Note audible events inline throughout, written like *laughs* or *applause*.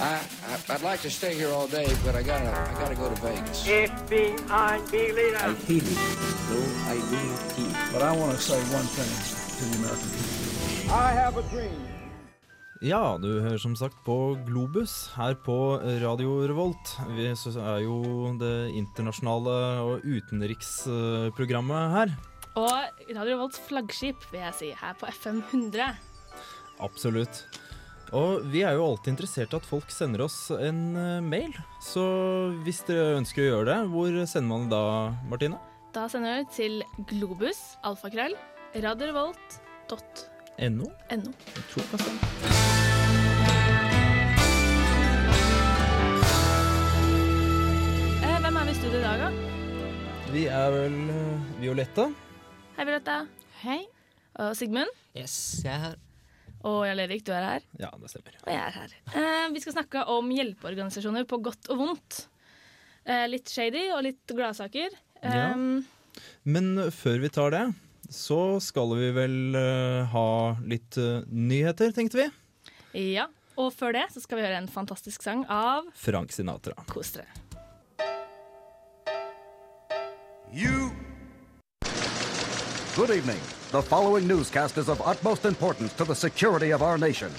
I, I I'd like to stay here all day, but I gotta I gotta go to Vegas. FBI Berliner. I hate it, though I do it. But I want to say one thing to the American people. I have a dream. Ja, du hører som sagt på Globus her på Radio Revolt. Vi er jo det internasjonale og utenriksprogrammet her. Og Radio Revolts flaggskip, vil jeg si, her på FM 100. Absolutt. Og vi er jo alltid interessert i at folk sender oss en eh, mail. Så hvis dere ønsker å gjøre det, hvor sender man det da, Martine? Da sender du til globus, alfakrøll, radiorevolt.no. NO? Jeg tror kanskje. Eh, hvem er vi i studio i dag, da? Vi er vel eh, Violetta. Hei, Violetta. Hei. Og Sigmund. Yes, jeg er her. Og Jarl Erik, du er her. Ja, det stemmer. Og jeg er her. Eh, vi skal snakke om hjelpeorganisasjoner på godt og vondt. Eh, litt shady og litt gladsaker. Ja. Um, Men før vi tar det, så skal vi vel uh, ha litt uh, nyheter, tenkte vi. ja. Og før det så skal vi høre en fantastisk sang av Frank Sinatra. Kos dere. You. Good evening. The following newscast is of utmost importance to the security of our nation.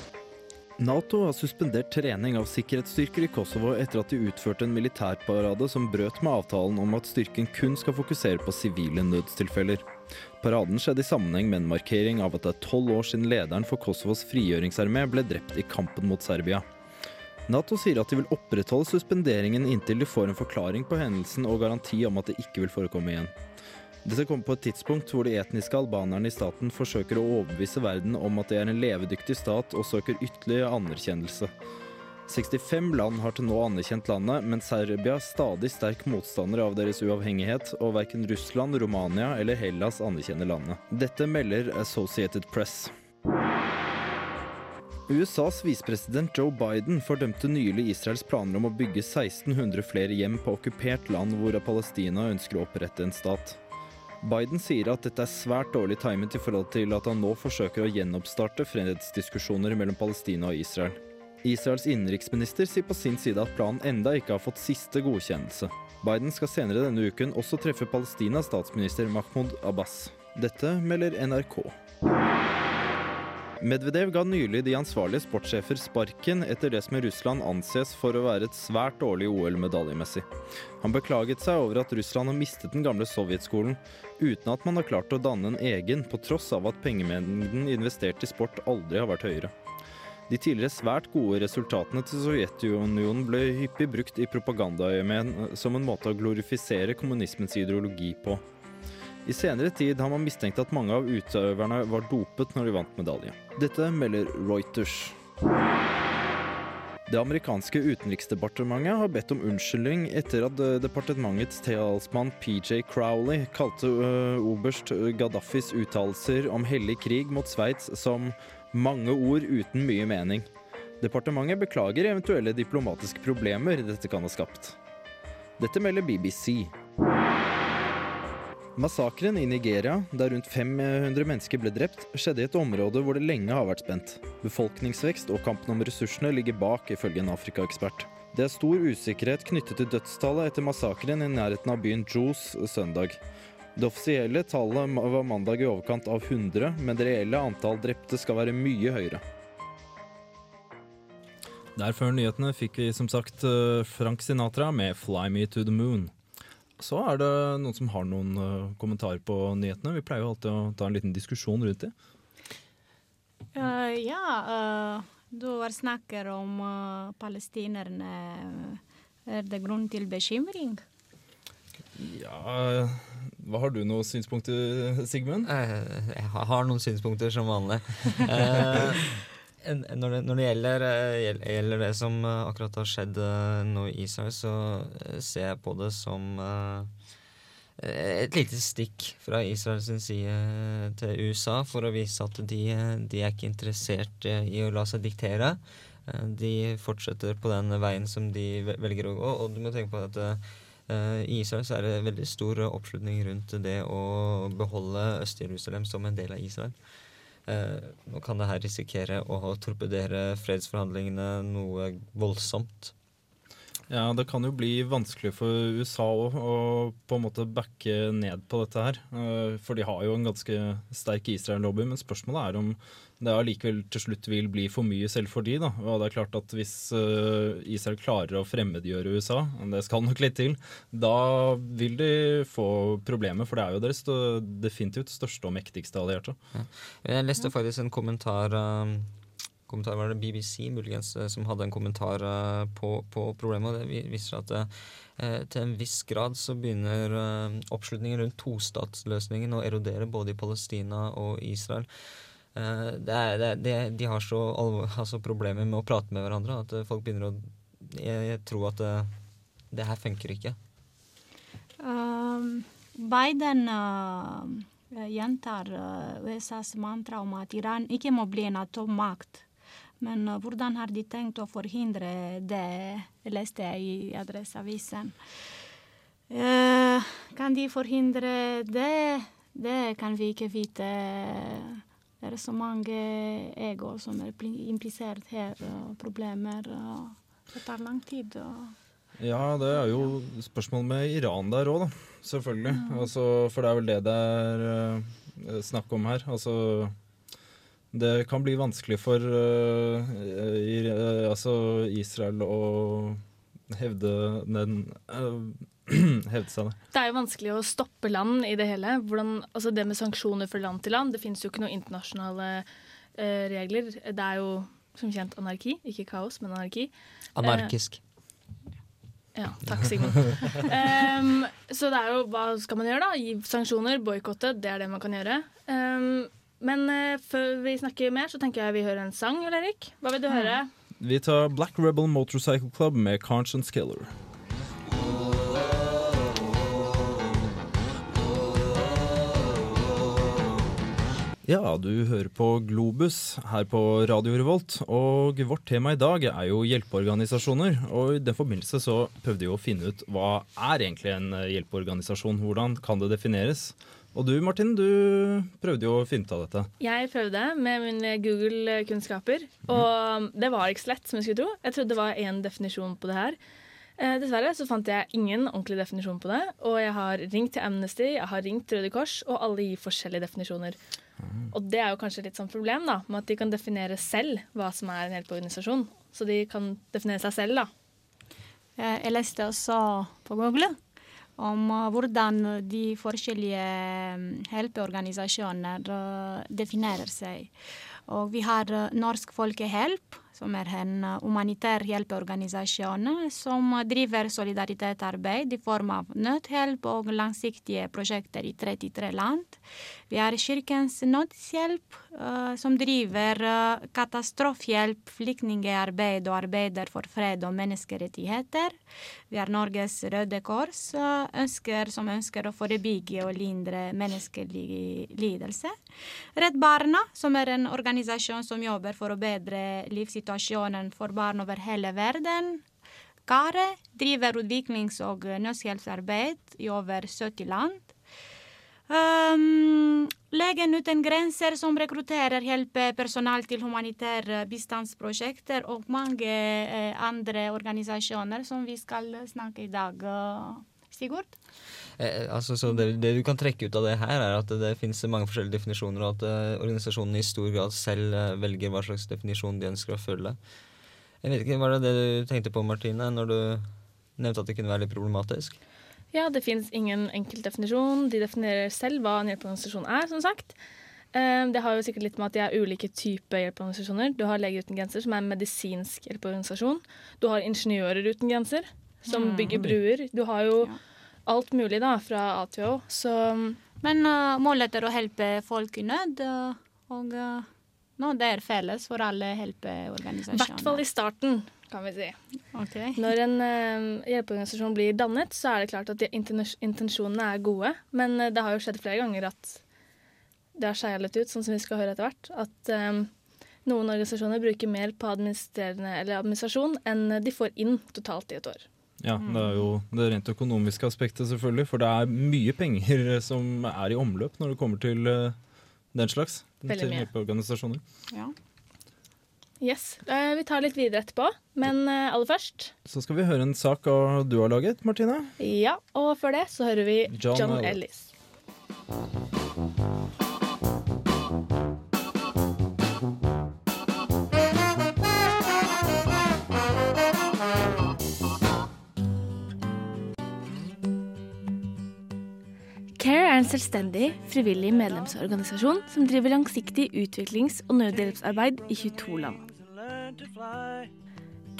Nato har suspendert trening av sikkerhetsstyrker i Kosovo etter at de utførte en militærparade som brøt med avtalen om at styrken kun skal fokusere på sivile nødstilfeller. Paraden skjedde i sammenheng med en markering av at det er tolv år siden lederen for Kosovos frigjøringsarmé ble drept i kampen mot Serbia. Nato sier at de vil opprettholde suspenderingen inntil de får en forklaring på hendelsen og garanti om at det ikke vil forekomme igjen. Dette kommer på et tidspunkt hvor de etniske albanerne i staten forsøker å overbevise verden om at det er en levedyktig stat og søker ytterligere anerkjennelse. 65 land har til nå anerkjent landet, men Serbia er stadig sterk motstander av deres uavhengighet, og verken Russland, Romania eller Hellas anerkjenner landet. Dette melder Associated Press. USAs visepresident Joe Biden fordømte nylig Israels planer om å bygge 1600 flere hjem på okkupert land hvor Palestina ønsker å opprette en stat. Biden sier at dette er svært dårlig timet i forhold til at han nå forsøker å gjenoppstarte fredsdiskusjoner mellom Palestina og Israel. Israels innenriksminister sier på sin side at planen enda ikke har fått siste godkjennelse. Biden skal senere denne uken også treffe Palestinas statsminister Mahmoud Abbas. Dette melder NRK. Medvedev ga nylig de ansvarlige sportssjefer sparken etter det som i Russland anses for å være et svært dårlig OL medaljemessig. Han beklaget seg over at Russland har mistet den gamle sovjetskolen, uten at man har klart å danne en egen, på tross av at pengemengden investert i sport aldri har vært høyere. De tidligere svært gode resultatene til Sovjetunionen ble hyppig brukt i propagandaøyemed som en måte å glorifisere kommunismens ideologi på. I senere tid har man mistenkt at mange av utøverne var dopet når de vant medalje. Dette melder Reuters. Det amerikanske utenriksdepartementet har bedt om unnskyldning etter at eh, departementets talsmann PJ Crowley kalte øh, oberst Gaddafis uttalelser om hellig krig mot Sveits som 'mange ord uten mye mening'. Departementet beklager eventuelle diplomatiske problemer dette kan ha skapt. Dette melder BBC. Massakren i Nigeria, der rundt 500 mennesker ble drept, skjedde i et område hvor det lenge har vært spent. Befolkningsvekst og kampen om ressursene ligger bak, ifølge en Afrika-ekspert. Det er stor usikkerhet knyttet til dødstallet etter massakren i nærheten av byen Jos søndag. Det offisielle tallet var mandag i overkant av 100, men det reelle antall drepte skal være mye høyere. Der før nyhetene fikk vi som sagt eh, Frank Sinatra med 'Fly Me To The Moon'. Så er det noen som har noen eh, kommentarer på nyhetene. Vi pleier jo alltid å ta en liten diskusjon rundt det. Uh, ja, uh, du snakker om uh, palestinerne. Er det grunn til bekymring? Ja Hva har du noen synspunkter, Sigmund? Jeg har- har noen synspunkter som vanlig. *laughs* Når, det, når det gjelder, eh, gjelder det som eh, akkurat har skjedd eh, nå i Israel, så ser jeg på det som et lite stikk fra Israels side til USA for å vise at de, de er ikke interessert i å la seg diktere. De fortsetter på den veien som de velger å gå, og du må tenke på at i Israel så er det veldig stor oppslutning rundt det å beholde Øst-Jerusalem som en del av Israel. Eh, nå kan det her risikere å torpedere fredsforhandlingene noe voldsomt. Ja, det kan jo bli vanskelig for USA òg å på en måte backe ned på dette her. Eh, For de har jo en ganske sterk Israel-lobby, men spørsmålet er om det allikevel til slutt vil bli for mye selv for de da. Og det er klart at hvis eh, Israel klarer å fremmedgjøre USA, og det skal nok litt til, da vil de få problemer, for det er jo deres definitivt største og mektigste allierte. Jeg leste faktisk en kommentar um, kommentar var det BBC muligens eh, som hadde en kommentar eh, på, på problemet. Det vi- viser at eh, til en viss grad så begynner eh, oppslutningen rundt tostatsløsningen å erodere både i Palestina og Israel. Eh, det er, det, det, de har så alvor, altså problemer med å prate med hverandre at eh, folk begynner å jeg, tror at det, her funker ikke. Um, Biden uh, gjentar USAs mantra om at Iran ikke må bli en atommakt. Men uh, hvordan har de tenkt å forhindre det, leste jeg i Adresseavisen. Uh, kan de forhindre det? Det kan vi ikke vite. Det er så mange ego som er implisert her, og problemer. Og det tar lang tid. Og Ja, det er jo spørsmål med Iran der òg, da. Selvfølgelig. Altså, for det er vel det det er uh, snakk om her. Altså Det kan bli vanskelig for uh, i, uh, altså Israel å hevde den uh, *clears throat* Hevde seg, det. Det er jo vanskelig å stoppe land i det hele. Hvordan, altså det med sanksjoner fra land til land. Det finnes jo ikke noen internasjonale regler. Det er jo som kjent anarki. Ikke kaos, men anarki. Anarkisk. Ja, takk, Sigmund. Um, *laughs* så det er jo Hva skal man gjøre, da? Gi sanksjoner, boikotte. Det er det man kan gjøre. Em, men uh, før vi snakker mer, så tenker jeg vi hører en sang, Eller, Erik. Hva vil du høre? Vi tar Black Rebel Motorcycle Club med Conscience Killer. Ja, du hører på Globus her på Radio Revolt, og vårt tema i dag er jo hjelpeorganisasjoner. Og i den forbindelse så prøvde vi å finne ut hva er egentlig en eh, hjelpeorganisasjon, hvordan kan det defineres? Og du Martin, du prøvde jo å finne ut av dette. Jeg prøvde med mine Google-kunnskaper, og det var ikke så lett som jeg skulle tro. Jeg trodde det var én definisjon på det her. Eh, dessverre så fant jeg ingen ordentlig definisjon på det, og jeg har ringt til Amnesty, jeg har ringt Røde Kors, og alle gir forskjellige definisjoner. Og det er jo kanskje litt sånn problem, da, med at de kan definere selv hva som er en hjelpeorganisasjon. Så de kan definere seg selv, da. Eh, Jeg leste også på Google om eh, hvordan de forskjellige hjelpeorganisasjoner eh, definerer seg. Og vi har eh, Norsk Folkehelp, som er en eh, humanitær hjelpeorganisasjon eh, som driver solidaritetsarbeid i form av nødhjelp og langsiktige prosjekter i 33 land. Vi har Kirkens Nødhjelp, eh, som driver katastrofhjelp, katastrofehjelp, flyktningarbeid og arbeider for fred og menneskerettigheter. Vi har Norges Røde Kors, eh, ønsker, som ønsker å forebygge og lindre menneskelig lidelse. Redd Barna, som er en organisasjon som jobber for å bedre livssituasjonen for barn over hele verden. Kare driver utviklings- og nødhjelpsarbeid i over 70 land. Um, Legen uten grenser, som rekrutterer hjelpepersonell til humanitære bistandsprosjekter, og mange eh, andre organisasjoner som vi skal snakke i dag. Uh, Sigurd? Eh, altså, så det, det du kan trekke ut av det her, er at det, det finnes mange forskjellige definisjoner, og at eh, organisasjonene i stor grad selv eh, velger hva slags definisjon de ønsker å følge. Jeg vet ikke, Var det det du tenkte på, Martine, når du nevnte at det kunne være litt problematisk? Ja, det finnes ingen enkel definisjon. De definerer selv hva en hjelpeorganisasjon er, som sagt. Eh, Det har jo sikkert litt med at de er ulike typer hjelpeorganisasjoner. Du har Leger uten grenser, som er en medisinsk hjelpeorganisasjon. Du har Ingeniører uten grenser, som bygger bruer. Du har jo Ja. alt mulig da, fra A til Å. Så Men uh, målet er å hjelpe folk i nød, uh, og uh, nå det er felles for alle hjelpeorganisasjoner. i hvert fall i starten, kan vi si. Okay. Når en uh, hjelpeorganisasjon blir dannet, så er det klart at de intensjonene er gode. Men eh, det har jo skjedd flere ganger at det har skeia litt ut, sånn som vi skal høre etter hvert. At um, noen organisasjoner bruker mer på eller administrasjon enn de får inn totalt i et år. Ja, det er jo det rent økonomiske aspektet, selvfølgelig. For det er mye penger som er i omløp når det kommer til eh, den slags. Veldig til mye. hjelpeorganisasjoner. Ja. Yes. Eh, vi tar litt videre etterpå, men eh, aller først Så skal vi høre en sak av du har laget, Martine. Ja, og før det så hører vi John John, Ellis. Ellis. CARE er en selvstendig, frivillig medlemsorganisasjon som driver langsiktig utviklings- og nødhjelpsarbeid i 22 land.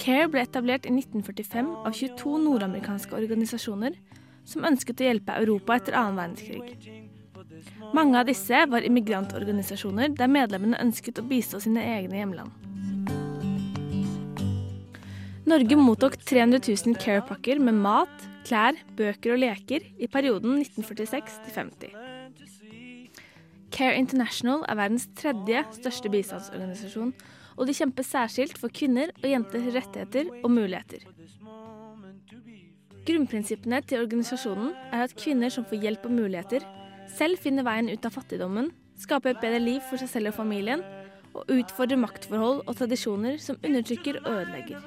CARE ble etablert i 1945 av 22 nordamerikanske organisasjoner som ønsket å hjelpe Europa etter annen verdenskrig. Mange av disse var immigrantorganisasjoner der medlemmene ønsket å bistå sine egne hjemland. Norge mottok 300 000 Care-pakker med mat, klær, bøker og leker i perioden 1946 til 50. Care International er verdens tredje største bistandsorganisasjon, og de kjemper særskilt for kvinner og jenters rettigheter og muligheter. Grunnprinsippene til organisasjonen er at kvinner som får hjelp og muligheter, selv finner veien ut av fattigdommen, skaper et bedre liv for seg selv og familien, og utfordrer maktforhold og tradisjoner som undertrykker og ødelegger.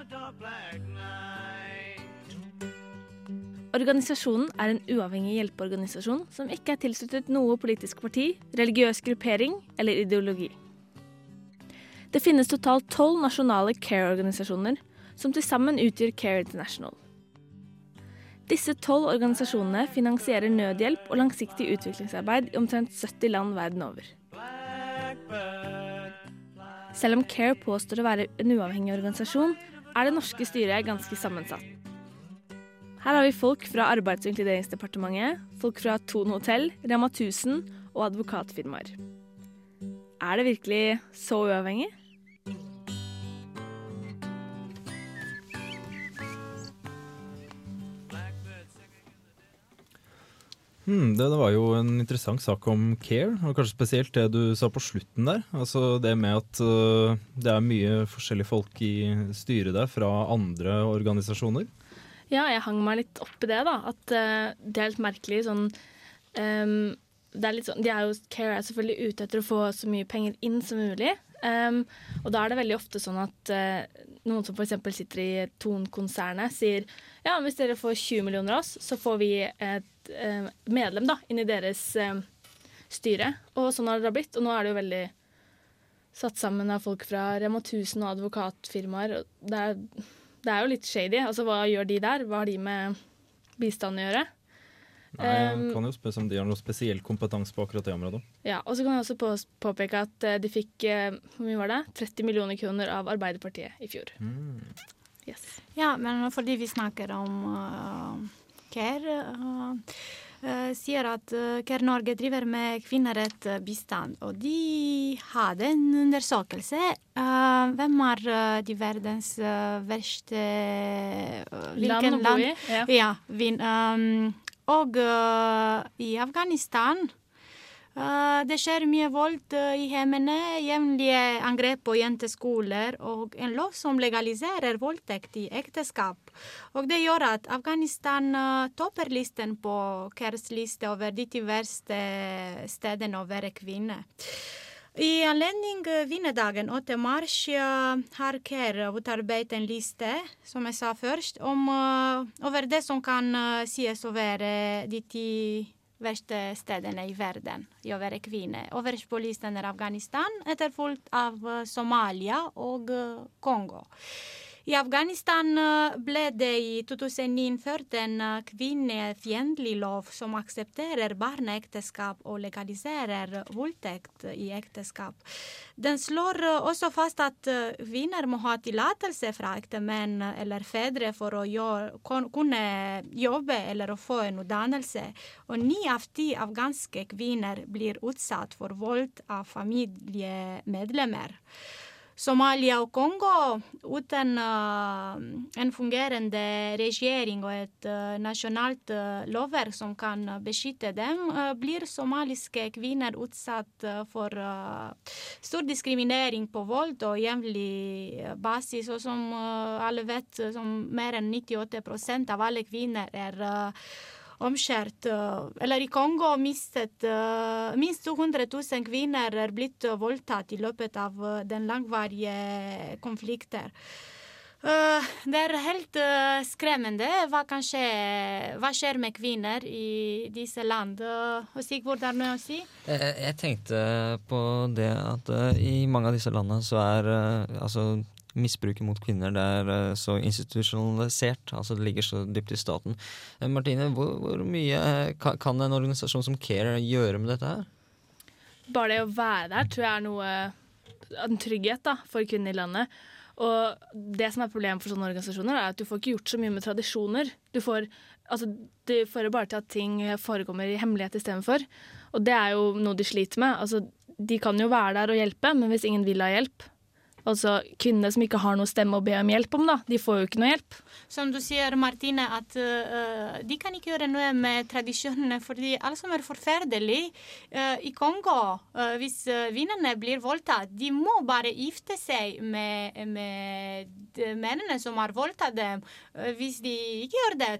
Organisasjonen er en uavhengig hjelpeorganisasjon som ikke er tilsluttet noe politisk parti, religiøs gruppering eller ideologi. Det finnes totalt tolv nasjonale care-organisasjoner, som til sammen utgjør Care International. Disse tolv organisasjonene finansierer nødhjelp og langsiktig utviklingsarbeid i omtrent 70 land verden over. Selv om CARE påstår å være en uavhengig organisasjon, er det norske styret ganske sammensatt. Her har vi folk fra Arbeids- og inkluderingsdepartementet, folk fra Thon hotell, Rema 1000 og advokatfirmaer. Er det virkelig så uavhengig? Hmm, det, det var jo en interessant sak om care, og kanskje spesielt det du sa på slutten der. Altså det med at uh, det er mye forskjellige folk i styret der fra andre organisasjoner. Ja, jeg hang meg litt opp i det, da. At uh, det er litt merkelig sånn um, det er litt sånn, de er jo, Care er selvfølgelig ute etter å få så mye penger inn som mulig. Um, og da er det veldig ofte sånn at uh, noen som f.eks. sitter i Ton-konsernet, sier ja, hvis dere får 20 millioner av oss, så får vi et uh, medlem da, inn i deres uh, styre. Og sånn har det da blitt. Og nå er det jo veldig satt sammen av folk fra Rema 1000 og advokatfirmaer. og Det er, det er jo litt shady. Altså, hva gjør de der? Hva har de med bistand å gjøre? Nei, jeg Um, kan jo spørre om de har noe spesiell kompetanse på akkurat det området. Ja, og så kan jeg også påpeke at eh, de fikk eh, hvor mye var det? 30 millioner kroner av Arbeiderpartiet i fjor. Yes. Ja, men fordi vi snakker om uh, Care, uh, sier at Care Norge driver med kvinnerettbistand, og de hadde en undersøkelse. Hvem er de verdens verste uh, Land land? ja. Ja. um, og i Afghanistan det skjer mye vold uh, i hjemmene, jevnlige angrep på jenteskoler og en lov som legaliserer voldtekt i ekteskap. Og det gjør at Afghanistan uh, topper listen på CARES liste over de ti verste stedene å være kvinne. I anledning vinnerdagen 8. mars har Kerr utarbeidet en liste, som jeg sa først, om, over det som kan sies å være de ti verste stedene i verden være kvinne. Øverst på listen er Afghanistan, etterfulgt av eh, Somalia og eh, Kongo. I Afghanistan eh, ble det i 2009 innført en eh, kvinnefiendtlig lov som aksepterer barneekteskap og legaliserer voldtekt i ekteskap. Den slår eh, også fast at kvinner må ha tillatelse fra ektemenn eller fedre for å gjøre, kunne jobbe eller å få en utdannelse, og ni av ti afghanske kvinner blir utsatt for vold av familiemedlemmer. Somalia og Kongo, uten eh, en fungerende regjering og et eh, nasjonalt eh, lovverk som kan beskytte dem, blir somaliske kvinner utsatt for stor diskriminering på vold og jevnlig basis. Og som alle vet, som mer enn 98% av alle kvinner er omskjært. eh, Eller i Kongo mistet eh, minst 200 000 kvinner er blitt eh, voldtatt i løpet av den langvarige konflikten. Eh, det er helt skremmende hva skje Hva skjer med kvinner i disse land. Uh, Sigvard, har du noe å si? Jeg, tenkte på det at i mange av disse landene så er altså misbruket mot kvinner det er eh, så institusjonalisert. Altså det ligger så dypt i staten. Eh, Martine, hvor, hvor mye eh, kan, en organisasjon som Care gjøre med dette her? Bare det å være der tror jeg er noe en trygghet da, for kvinner i landet. Og det som er problemet for sånne organisasjoner, er at du får ikke gjort så mye med tradisjoner. Du får, altså, det får bare til at ting forekommer i hemmelighet istedenfor. Og det er jo noe de sliter med. Altså, de kan jo være der og hjelpe, men hvis ingen vil ha hjelp Altså kvinner som ikke har noe stemme å be om hjelp om, da, de får jo ikke noe hjelp. Som du sier, Martine, at uh, de kan ikke gjøre noe med tradisjonene, fordi alt som er forferdelig uh, i Kongo, uh, hvis kvinnene blir voldtatt, de må bare gifte seg med, med mennene som har voldtatt dem. Hvis de ikke gjør det,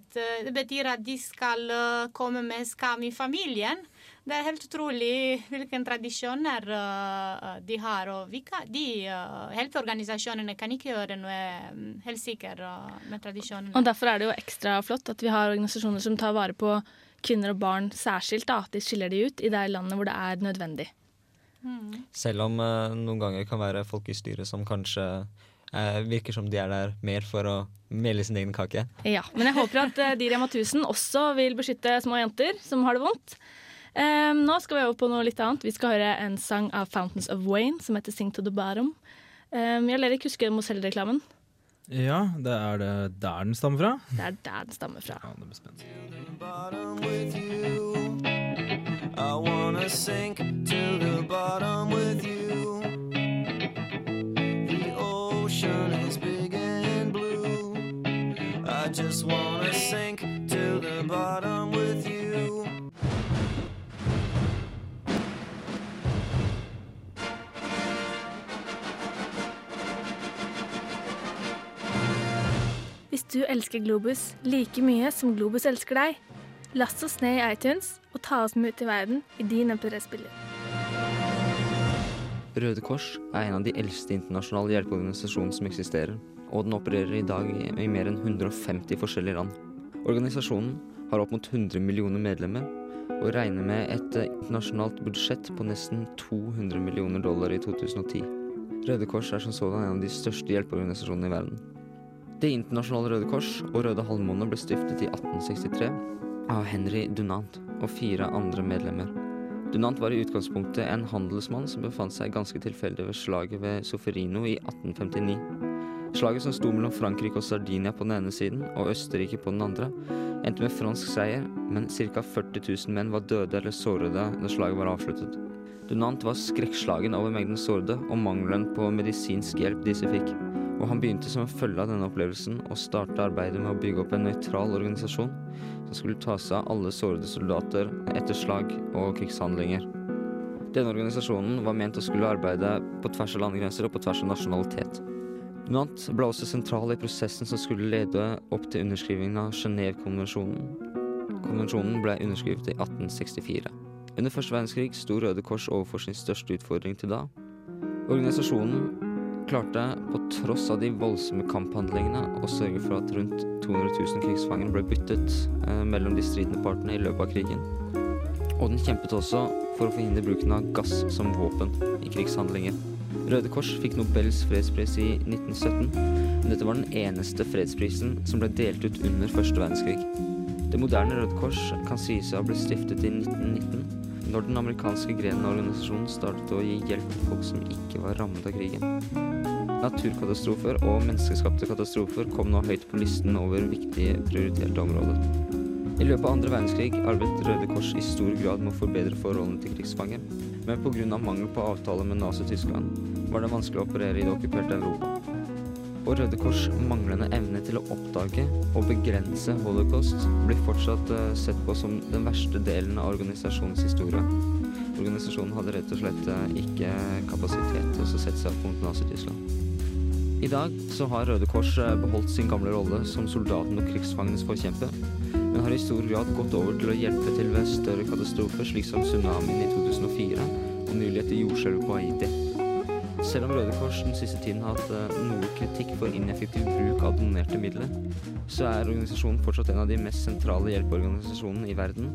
det betyr at de skal komme med skam i familien. Det er helt utrolig hvilke tradisjoner uh, de har. Og vi kan, de uh, helseorganisasjonene kan ikke gjøre noe um, helt sikkert uh, med tradisjonene. Og Derfor er det jo ekstra flott at vi har organisasjoner som tar vare på kvinner og barn særskilt. da, At de skiller de ut i det landet hvor det er nødvendig. Mm. Selv om uh, noen ganger kan være folk i styret som kanskje uh, virker som de er der mer for å mele sin egen kake. Ja, Men jeg håper at uh, de Rema 1000 også vil beskytte små jenter som har det vondt. Um, nå skal vi over på noe litt annet. Vi skal høre en sang av Fountains of Wayne som heter Sing to the Bottom. Um, jeg ler ikke huske Mozell-reklamen. Ja, det er det der den stammer fra. Det er der den stammer fra. Ja, det blir spennende. Sink to the bottom with you. The ocean is big and blue. I just wanna sink to the bottom du elsker Globus like mye som Globus elsker deg, last oss ned i iTunes og ta oss med ut i verden i din MP3-spiller. Røde Kors er en av de eldste internasjonale hjelpeorganisasjonene som eksisterer, og den opererer i dag i, mer enn 150 forskjellige land. Organisasjonen har opp mot 100 millioner medlemmer, og regner med et eh, internasjonalt budsjett på nesten 200 millioner dollar i 2010. Røde Kors er som sådan en av de største hjelpeorganisasjonene i verden. Det internasjonale Røde Kors og Røde Halvmåne ble stiftet i 1863 av Henry Dunant og fire andre medlemmer. Dunant var i utgangspunktet en handelsmann som befant seg ganske tilfeldig ved slaget ved Soferino i 1859. Slaget som sto mellom Frankrike og Sardinia på den ene siden og Østerrike på den andre, endte med fransk seier, men ca. 40 000 menn var døde eller sårede da slaget var avsluttet. Dunant var skrekkslagen over mengden sårede og mangelen på medisinsk hjelp disse fikk, og han begynte som en følge av denne opplevelsen å starte arbeidet med å bygge opp en nøytral organisasjon som skulle ta seg av alle sårede soldater etter slag og krigshandlinger. Denne organisasjonen var ment å skulle arbeide på tvers av landegrenser og på tvers av nasjonalitet. Dunant ble også sentral i prosessen som skulle lede opp til underskrivingen av Genévekonvensjonen. Konvensjonen ble underskrevet i 1864. Under første verdenskrig sto Røde Kors overfor sin største utfordring til da. Organisasjonen klarte, på tross av de voldsomme kamphandlingene, å sørge for at rundt 200 000 krigsfanger ble byttet eh, mellom de stridende partene i løpet av krigen. Og den kjempet også for å forhindre bruken av gass som våpen i krigshandlinger. Røde Kors fikk Nobels fredspris i 1917, men dette var den eneste fredsprisen som ble delt ut under første verdenskrig. Det moderne Røde Kors kan sies å ha blitt stiftet i 1919, når den amerikanske grenen av organisasjonen startet å gi hjelp til folk som ikke var rammet av krigen. Naturkatastrofer og menneskeskapte katastrofer kom nå høyt på listen over viktige prioriterte områder. I løpet av andre verdenskrig arbeidet Røde Kors i stor grad med å forbedre forholdene til krigsfanger, men pga. mangel på avtale med Nazi-Tyskland var det vanskelig å operere i det okkuperte Europa. Og Røde Kors manglende evne til å oppdage og begrense holocaust blir fortsatt eh, sett på som den verste delen av organisasjonens historie. Organisasjonen hadde rett og slett eh, ikke kapasitet til å sette seg opp mot Nazi-Tyskland. I dag så har Røde Kors eh, beholdt sin gamle rolle som soldaten og krigsfangenes forkjemper, men men har i stor grad gått over til å hjelpe til ved større katastrofer, slik som tsunamien i 2004 og nylig etter jordskjelvet på Haiti. Selv om Røde Kors den siste tiden har hatt eh, noe kritikk for ineffektiv bruk av donerte midler, så er organisasjonen fortsatt en av de mest sentrale hjelpeorganisasjonene i verden.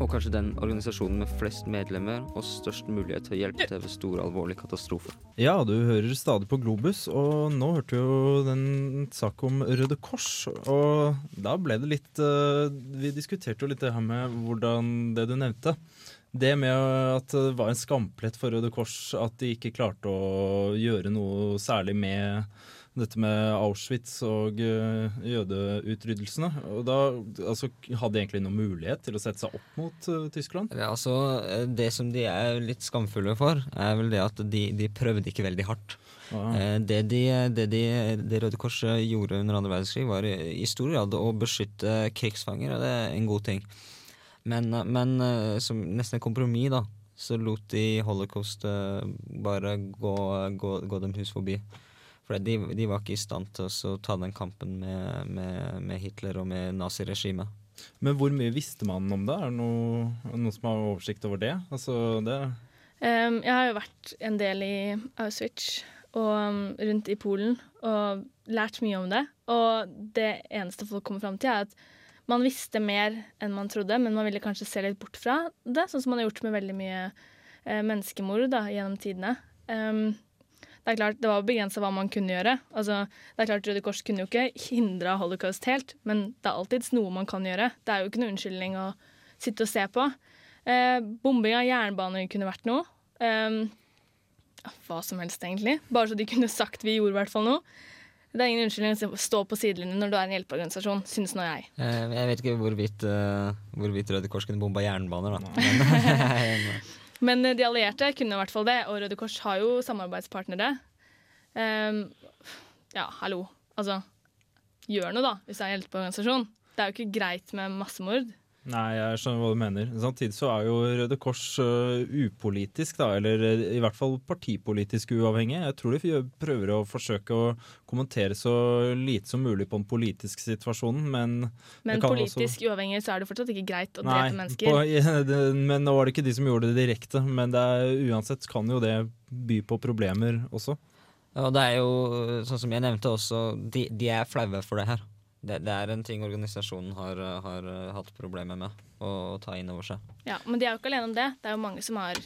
Og kanskje den organisasjonen med flest medlemmer og størst mulighet til å hjelpe til ved store alvorlige katastrofer. Ja, du hører stadig på Globus, og nå hørte jo den sak om Røde Kors. Og da ble det litt eh, Vi diskuterte jo litt det her med hvordan det du nevnte. Det med at det var en skamplett for Røde Kors at de ikke klarte å gjøre noe særlig med dette med Auschwitz og uh, jødeutryddelsene. Og da altså, hadde de egentlig noen mulighet til å sette seg opp mot uh, Tyskland? Ja, altså, eh, det som de er litt skamfulle for, er vel det at de, de prøvde ikke veldig hardt. Ah. Eh, Det, de, det, de, det Røde Kors eh, gjorde under andre verdenskrig, var i, i stor grad å beskytte krigsfanger, og det er en god ting. Men, eh, men eh, som nesten et kompromiss, da, så lot de holocaust eh, bare gå, gå, gå dem hus forbi. For de, de var ikke i stand til å ta den kampen med, med, med Hitler og med naziregimet. Men hvor mye visste man om det? Er det noe, noen som har oversikt over det? Altså, det Um, jeg har jo vært en del i Auschwitz og um, rundt i Polen og lært mye om det. Og det eneste folk kommer fram til, er at man visste mer enn man trodde, men man ville kanskje se litt bort fra det, sånn som man har gjort med veldig mye eh, menneskemord da, gjennom tidene. Um, det er klart, det var begrensa hva man kunne gjøre. Altså, det er klart Røde Kors kunne jo ikke hindra holocaust helt, men det er alltids noe man kan gjøre. Det er jo ikke noe unnskyldning å sitte og se på. Eh, bombing av jernbaner kunne vært noe. Um, hva som helst, egentlig. Bare så de kunne sagt vi gjorde i hvert fall noe. Det er ingen unnskyldning å stå på sidelinjen når du er en hjelpeorganisasjon, synes nå jeg. Eh, Jeg vet ikke hvorvidt, eh, hvorvidt Røde Kors kunne bomba jernbaner, da. Men, *laughs* Men eh, de allierte kunne i hvert fall det, og Røde Kors har jo samarbeidspartnere. Um, ja, hallo. Altså, gjør noe, da, hvis det er en hjelpeorganisasjon. Det er jo ikke greit med massemord. Nei, jeg skjønner hva du mener. Samtidig så er jo Røde Kors uh, upolitisk, da, eller øh, i hvert fall partipolitisk uavhengig. Jeg tror de prøver å forsøke å kommentere så lite som mulig på den politiske situasjonen, men Men politisk også... uavhengig så er det fortsatt ikke greit å Nei, drepe mennesker. på, *laughs* det, men nå var det ikke de som gjorde det direkte. Men det er, uansett kan jo det by på problemer også. Og det er jo, sånn som jeg nevnte også, de, de er flaue for det her. Det, det er en ting organisasjonen har, eh, har eh, hatt problemer med å, å ta inn over seg. Ja, Men de er jo ikke alene om det. Det er jo mange som har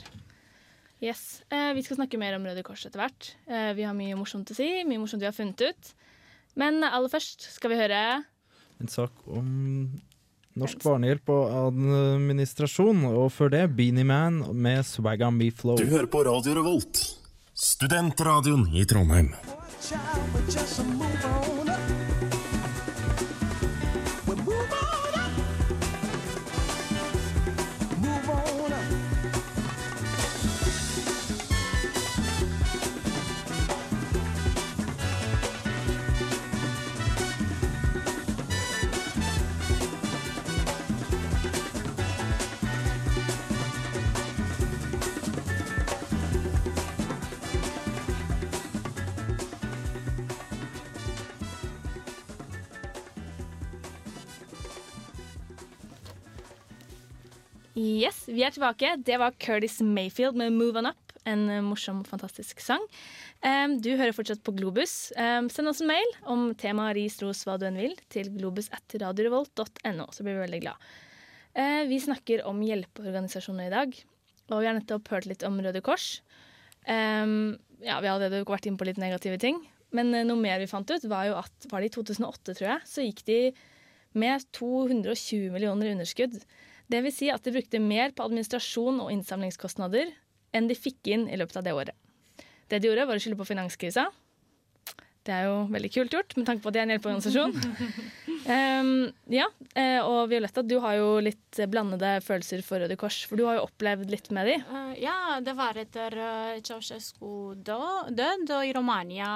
Yes. Eh, vi skal snakke mer om Røde Kors etter hvert. Eh, vi har mye morsomt å si, mye morsomt vi har funnet ut. Men aller først skal vi høre En sak om norsk barnehjelp og administrasjon, og før det Beanie Man med Swag on Me Flow. Du hører på Radio Revolt, studentradioen i Trondheim. Yes, vi er tilbake. Det var Curtis Mayfield med 'Move On Up'. En eh, morsom, fantastisk sang. Um, du hører fortsatt på Globus. Um, send oss en mail om tema, ris, ros, hva du enn vil, til globus.radiorevolt.no, så blir vi veldig glad. Uh, vi snakker om hjelpeorganisasjoner i dag, og vi har nettopp hørt litt om Røde Kors. Um, ja, vi har allerede vært inne på litt negative ting, men eh, noe mer vi fant ut, var jo at var det i 2008, tror jeg, så gikk de med 220 millioner i underskudd. Det vil si at de brukte mer på administrasjon og innsamlingskostnader enn de fikk inn i løpet av det året. Det de gjorde, var å skylde på finanskrisa. Det er jo veldig kult gjort, med tanke på at det er en hjelpeorganisasjon. um, *laughs* ja, eh, og Violetta, du har jo litt blandede følelser for Røde Kors, for du har jo opplevd litt med de. Uh, ja, det var etter uh, Ceausescu død og i Romania.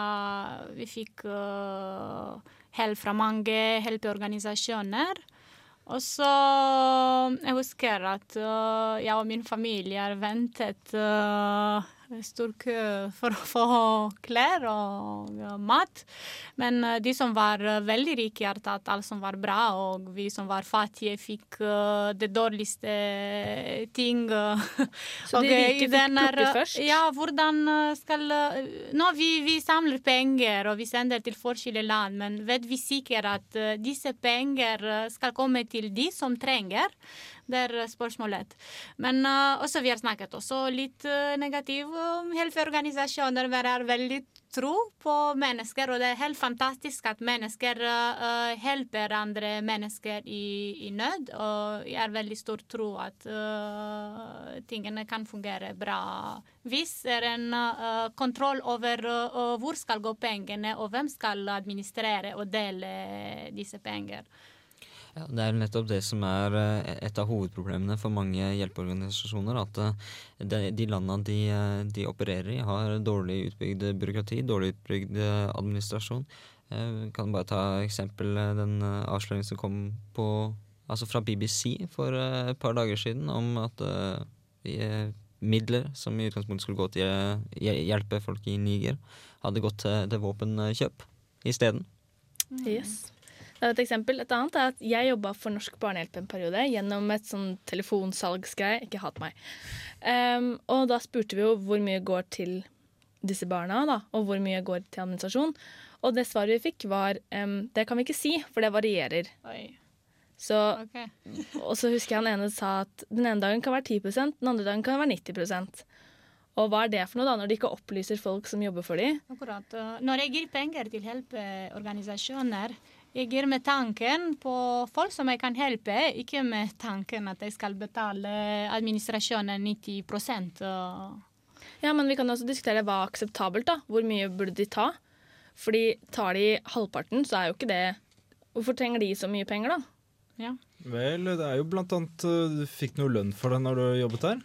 Vi fikk uh, hjelp fra mange hjelpeorganisasjoner. Og så Jeg husker at uh, jeg og min familie ventet uh, Stor kø for å få klær og mat. Men eh, de som var eh, veldig rike, har tatt alt som var bra, og vi som var fattige, fikk eh, det dårligste ting. *laughs* Så de rike fikk plukke først? Ja, hvordan skal Nå vi, vi samler penger, og vi sender til forskjellige land, men vet vi sikkert at disse penger skal komme til de som trenger? Det er eh, spørsmålet. Men eh, også vi har snakket også litt negativ negativt om helseorganisasjoner. Vi har veldig tro på mennesker, og det er helt fantastisk at mennesker eh, eh, hjelper andre mennesker i, i nød. Og jeg har veldig stor tro at uh, tingene kan fungere bra hvis det er en uh, kontroll over eh, hvor skal gå pengene, og hvem skal administrere og dele disse penger. Ja, det er nettopp det som er eh, et av hovedproblemene for mange hjelpeorganisasjoner. At eh, de, de landene de, eh, de opererer i, har dårlig utbygd byråkrati, dårlig utbygd eh, administrasjon. Jeg Kan bare ta eksempel den avsløringen som kom på, altså fra BBC for et par dager siden, om at midler som i utgangspunktet skulle gå til å hjelpe folk i Niger, hadde gått til, til våpenkjøp isteden. Yes. Det er et eksempel. Et annet er at jeg jobba for Norsk Barnehjelp en periode gjennom et sånn telefonsalgsgreie. Ikke hat meg. Um, og da spurte vi jo hvor mye går til disse barna, da, og hvor mye går til administrasjon. Og det svaret vi fikk, var um, det kan vi ikke si, for det varierer. Så, *laughs* Og så husker jeg han ene sa at den ene dagen kan være 10% den andre dagen kan være 90 Og hva er det for noe, da, når de ikke opplyser folk som jobber for dem? Akkurat. Når jeg gir penger til hjelpeorganisasjoner, jeg gir med tanken på folk som jeg kan hjelpe, ikke med tanken at jeg skal betale administrasjonen 90 og Ja, men vi kan også diskutere hva er akseptabelt, da. Hvor mye burde de ta? Fordi tar de halvparten, så er jo ikke det Hvorfor trenger de så mye penger, da? Vel, det er jo blant annet uh, Du fikk noe lønn for det når du jobbet der?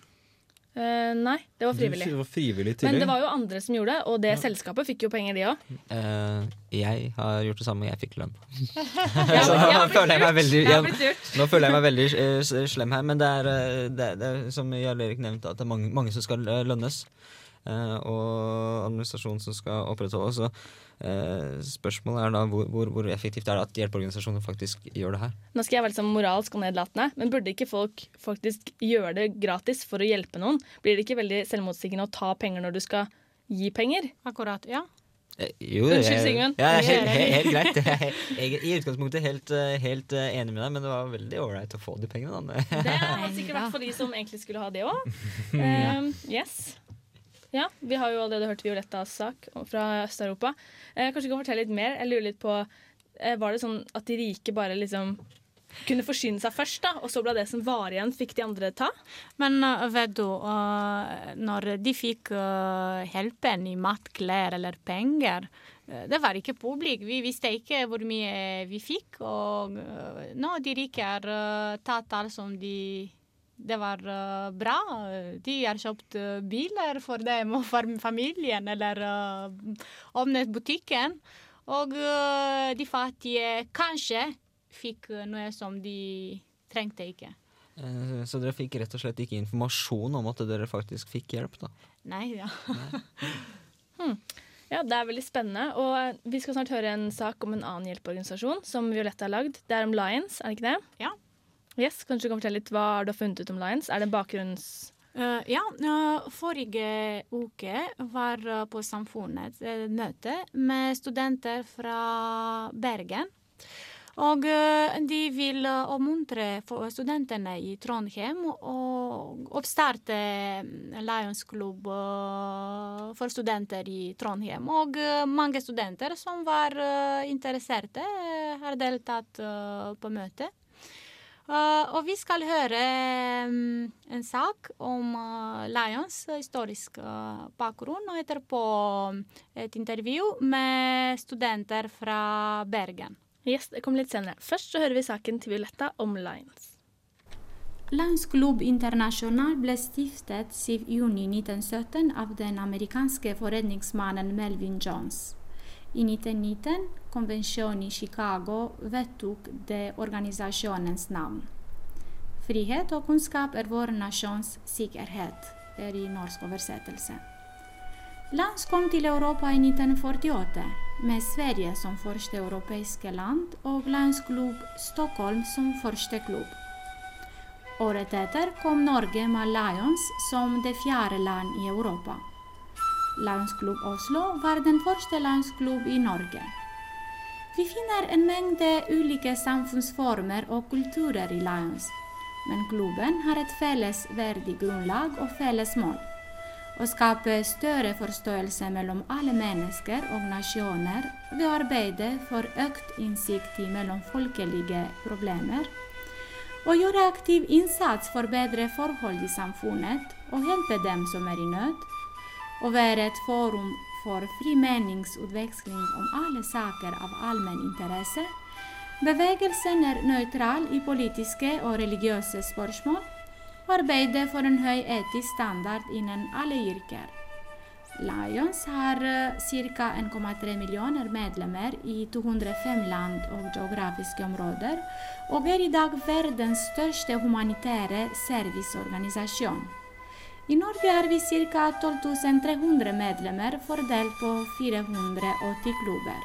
Eh, nei, det var frivillig. Det var frivillig Men det var jo andre som gjorde det, og det selskapet fikk jo penger, de òg. Uh, jeg har gjort det samme, jeg fikk lønn. *laughs* *laughs* Ja, jeg nå føler jeg meg veldig Jeg har ja, blitt lurt. Nå føler jeg meg veldig eh, slem her, men det er, eh, det, det er som Jarl Erik nevnte, at det er mange, mange som skal eh, lønnes. eh, og administrasjonen som skal opprettholdes. Eh, spørsmålet er da hvor, hvor, hvor effektivt er det at hjelpeorganisasjoner faktisk gjør det her? Nå skal jeg være sånn moralsk og nedlatende, men burde ikke folk faktisk gjøre det gratis for å hjelpe noen? Blir det ikke veldig selvmotsigende å ta penger når du skal gi penger? Akkurat, ja. Eh, Jo, Unnskyld, jeg- Sigmund. Ja, helt, helt, helt greit. Jeg er i utgangspunktet helt, helt eh, enig med deg, men det var veldig ålreit å få de pengene. Da. Det har sikkert vært for de som egentlig skulle ha det òg. Ja. *laughs* yes. Ja, vi har jo allerede hørt Violettas sak fra Øst-Europa. Eh, kanskje du kan fortelle litt mer? Jeg lurer litt på eh, Var det sånn at de rike bare liksom kunne forsyne seg først, da, og så ble det som var igjen, fikk de andre ta? Men uh, vet du, uh, når de fikk uh, hjelpen i mat, klær eller penger, det var ikke publik. Vi visste ikke hvor mye vi fikk. Og nå de rike har tatt alt som de det var uh, bra. De har kjøpt uh, biler for dem og for familien, eller uh, åpnet butikken. Og uh, de fattige kanskje fikk noe som de trengte ikke. Eh, Så dere fikk rett og slett ikke informasjon om at dere faktisk fikk hjelp? da? Nei, ja. *laughs* Hmm. Ja, Det er veldig spennende. Og Vi skal snart høre en sak om en annen hjelpeorganisasjon som Violetta har lagd. Det er om Lions, er det ikke det? Ja. Yes, Kanskje du kan fortelle litt hva du har funnet ut om Lions? Er det bakgrunns... Uh, ja, eh, forrige uke var på Samfunnet et møte med studenter fra Bergen. Og eh, de vil oppmuntre studentene i Trondheim å oppstarte Lions klubb for studenter i Trondheim. Og mange studenter som var interesserte, har deltatt på møtet. Uh, og vi skal høre um, en sak om uh, Lions historisk uh, bakgrunn, og etterpå et intervju med studenter fra Bergen. Yes, det kommer litt senere. Først så hører vi saken til Violetta om Lions. Lions Club International ble stiftet 7.6.1917 av den amerikanske forredningsmannen Melvin Jones. I 1919, konvensjonen i Chicago vedtok det organisasjonens navn. Frihet og kunnskap er vår nasjons sikkerhet. Er i norsk oversettelse. Lions kom til Europa i 1948, med Sverige som første europeiske land og Lions Klubb Stockholm som første klubb. Året etter kom Norge med Lions som det fjerde land i Europa. Lions Klubb Oslo var den første Lions Klubb i Norge. Vi finner en mengde ulike samfunnsformer og kulturer i Lions, men klubben har et felles verdigrunnlag og felles mål. Å skape større forståelse mellom alle mennesker og nasjoner ved å arbeide for økt innsikt i mellomfolkelige problemer. Å gjøre aktiv innsats for bedre forhold i samfunnet og hjelpe dem som er i nød. Å være et forum for fri meningsutveksling om alle saker av allmenn interesse. Bevegelsen er nøytral i politiske og religiøse spørsmål arbeider for en høy etisk standard innen alle yrker. Lions har ca. 1,3 millioner medlemmer i 205 land og geografiske områder, og er i dag verdens største humanitære serviceorganisasjon. I Norge har vi ca. 12.300 medlemmer fordelt på 480 klubber.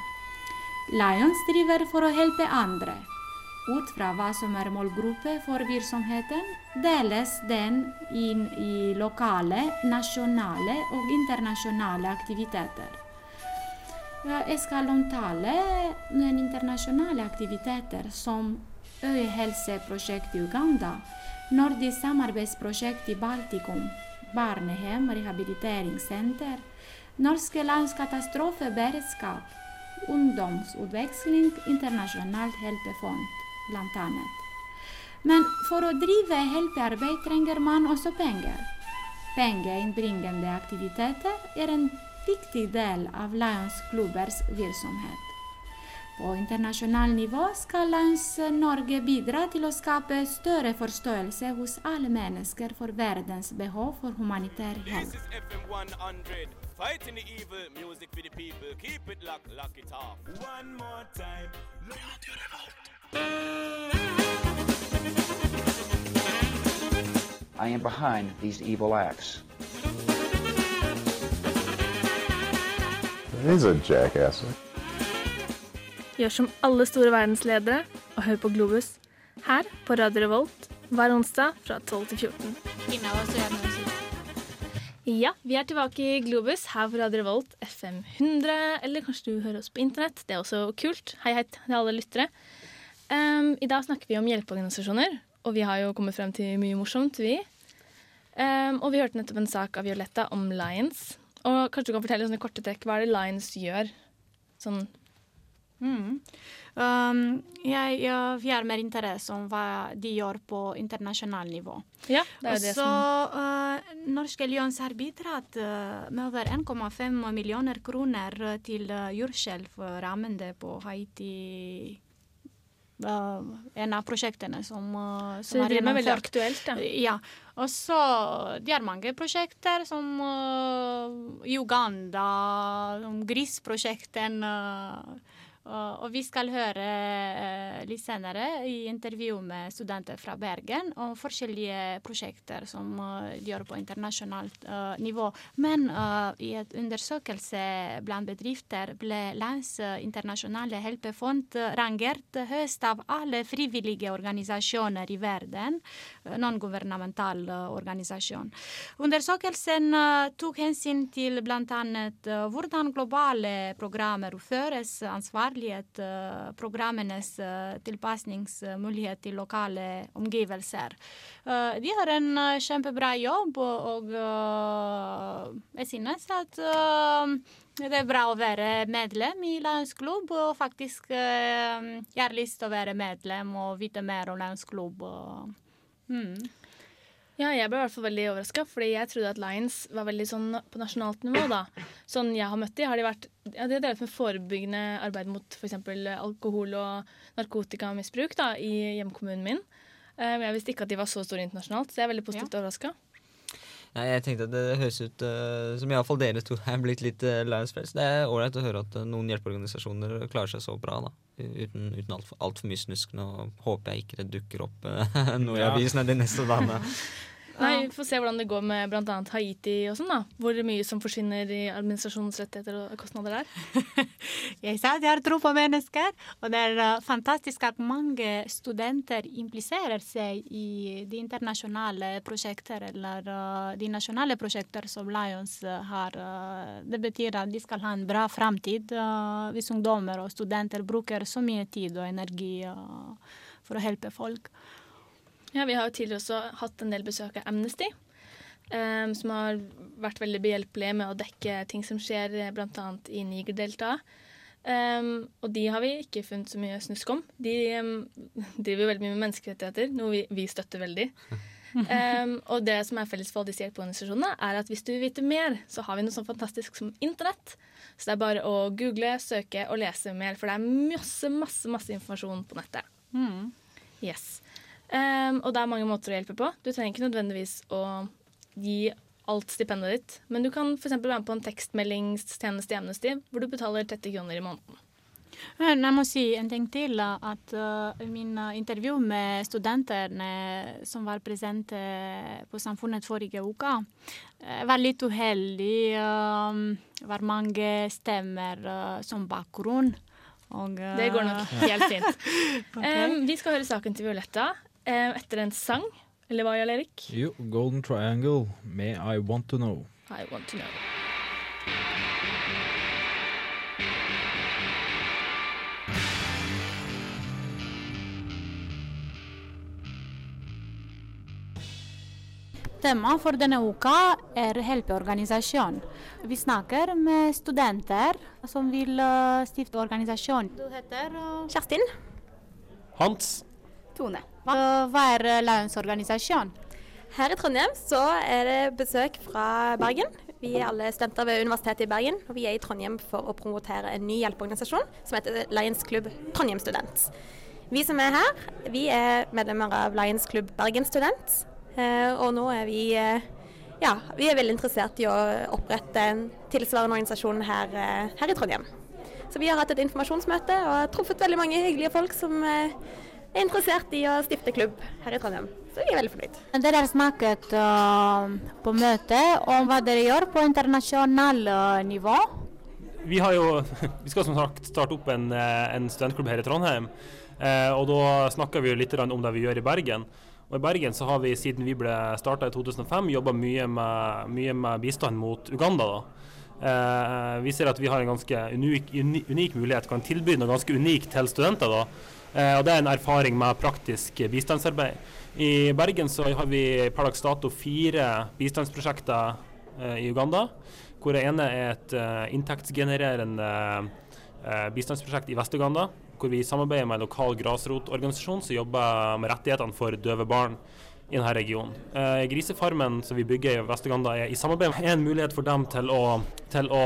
Lions driver for å hjelpe andre. Ut fra hva som er målgruppe for virksomheten, deles den inn i lokale, nasjonale og internasjonale aktiviteter. Jeg skal omtale noen internasjonale aktiviteter som Øyehelseprosjekt i Uganda, Nordisk samarbeidsprosjekt i Baltikum, Barnehem rehabiliteringssenter, Norske lands katastrofeberedskap, Ungdomsutveksling, Internasjonalt hjelpefond, annet. Men for å drive hjelpearbeid trenger man også penger. Pengeinnbringende aktiviteter er en viktig del av Lions klubbers virksomhet. På internasjonalt nivå skal Lions Norge bidra til å skape større forståelse hos alle mennesker for verdens behov for humanitær hjelp. FM 100. Fighting the evil, music for the people. Keep it locked, lock it off. One more time. I am behind these evil acts. He's a jackass. Gjør som alle store verdensledere og hør på Globus her på Radio Revolt hver onsdag fra 12 til 14. Ja, vi er tilbake i Globus her på Radio Revolt FM 100, eller kanskje du hører oss på internett. Det er også kult. Hei, hei til alle lyttere. Um, I dag snakker vi om hjelpeorganisasjoner, og vi har jo kommet frem til mye morsomt, vi. Um, og vi hørte nettopp en sak av Violetta om Lions. Og kanskje du kan fortelle sånn i korte trekk hva er det Lions gjør? Sånn Mm. Um, jeg, jeg har mer interesse om hva de gjør på internasjonalt nivå. Ja, det er jo det Så som uh, Norske Lions har bidratt uh, med over 1,5 millioner kroner uh, til uh, jordskjelvrammede på Haiti. Uh, en av prosjektene som, uh, Så det er veldig aktuelt, da. Ja. Og så det er mange prosjekter som uh, i Uganda, som grisprosjekten. Uh, og og vi skal høre uh, litt senere i intervju med studenter fra Bergen om forskjellige prosjekter som uh, gjør på internasjonalt uh, nivå. Men uh, i et undersøkelse blant bedrifter ble Lands internasjonale hjelpefond rangert høyest av alle frivillige organisasjoner i verden. non-governamental organisasjon. Undersøkelsen tok hensyn til bl.a. Hvordan globale programmer føres, ansvarlighet, uh, programmenes uh, tilpasningsmulighet til lokale omgivelser. Uh, de har en kjempebra jobb, og jeg synes at det er bra å være medlem i landsklubb, og faktisk jeg har lyst til å være medlem og vite mer om landsklubb. Klubb. Mm. Ja, jeg ble i hvert fall veldig overraska, fordi jeg trodde at Lions var veldig sånn på nasjonalt nivå. da. Sånn jeg har møtt de, har de vært ja, de har drevet med forebyggende arbeid mot f.eks. alkohol- og narkotikamisbruk da, i hjemkommunen min. Eh, Men jeg visste ikke at de var så store internasjonalt, så jeg er veldig positivt overraska. Nei, jeg tenkte at det høres ut uh, som iallfall dere to er blitt litt uh, Lions Friends. Det er ålreit å høre at uh, noen hjelpeorganisasjoner klarer seg så bra, da. Uten, uten altfor alt for mye snusk. Nå håper jeg ikke det dukker opp uh, *laughs* noe i Ja. avisene de neste dagene. *laughs* Nei, Vi får se hvordan det går med bl.a. Haiti og sånn. da. Hvor mye som forsvinner i administrasjonsrettigheter og kostnader der. *laughs* Jeg sa at jeg har tro på mennesker, og det er uh, fantastisk at mange studenter impliserer seg i de internasjonale prosjekter eller uh, de nasjonale prosjekter som Lions uh, har. Det betyr at de skal ha en bra framtid hvis ungdommer og studenter bruker så mye tid og energi for å hjelpe folk. Ja, Vi har jo tidligere også hatt en del besøk av Amnesty. Um, som har vært veldig behjelpelige med å dekke ting som skjer eh, bl.a. i Niger-deltaet. Um, og de har vi ikke funnet så mye snusk om. De um, driver veldig mye med menneskerettigheter, noe vi, vi støtter veldig. Um, og det som er felles for alle disse hjelpeorganisasjonene, er at hvis du vil vite mer, så har vi noe sånn fantastisk som internett. Så det er bare å google, søke og lese mer, for det er masse, masse, masse informasjon på nettet. Mm. Yes. Um, og det er mange måter å hjelpe på. Du trenger ikke nødvendigvis å gi alt stipendet ditt, men du kan f.eks. være med på en tekstmeldingstjeneste i Amnesty hvor du betaler 30 kroner i måneden. Jeg må si en ting til. at uh, Min uh, intervju med studentene som var present uh, på Samfunnet forrige uke, var litt uheldig. Det var mange stemmer som bakgrunn. Og, uh, Det går nok helt fint. *laughs* okay. Um, vi skal høre saken til Violetta etter en sang. Eller hva, Jarl Erik? Jo, Golden Triangle med I Want To Know. I want to know. Temaet for denne uka er hjelpeorganisasjon. Vi snakker med studenter som vil eh, stifte organisasjon. Du heter Kjerstin. Hans. Tone. Hva, er eh, Lions organisasjon? Her i Trondheim så er det besøk fra Bergen. Vi er alle studenter ved Universitetet i Bergen, og vi er i Trondheim for å promotere en ny hjelpeorganisasjon som heter Lions Klubb Trondheim Student. Vi som er her, vi er medlemmer av Lions Klubb Bergen Student, eh, og nå er vi eh, ja, vi er veldig interessert i å opprette en tilsvarende organisasjon her, her i Trondheim. Så vi har hatt et informasjonsmøte og truffet veldig mange hyggelige folk som er interessert i å stifte klubb her i Trondheim. Så vi er veldig fornøyd. Dere har snakket uh, på møtet om hva dere gjør på internasjonalt uh, nivå. Vi, har jo, *laughs* vi skal som sagt starte opp en, eh, en studentklubb her i Trondheim. Eh, og da snakker vi jo litt om det vi gjør i Bergen. Og I Bergen så har vi siden vi ble starta i 2005 jobba mye, med- mye med bistand mot Uganda. da. Eh, vi ser at vi har en ganske unik, unik mulighet, kan tilby noe ganske unikt til studenter. da. Eh, og Det er en erfaring med praktisk bistandsarbeid. I Bergen så har vi per dags dato fire bistandsprosjekter eh, i Uganda. Hvor det ene er et eh, inntektsgenererende eh, bistandsprosjekt i Vest-Uganda. Hvor vi samarbeider med en lokal grasrotorganisasjon som jobber med rettighetene for døve barn i denne regionen. Eh, grisefarmen som vi bygger i Vest-Uganda er i samarbeid med en mulighet for dem til å, til å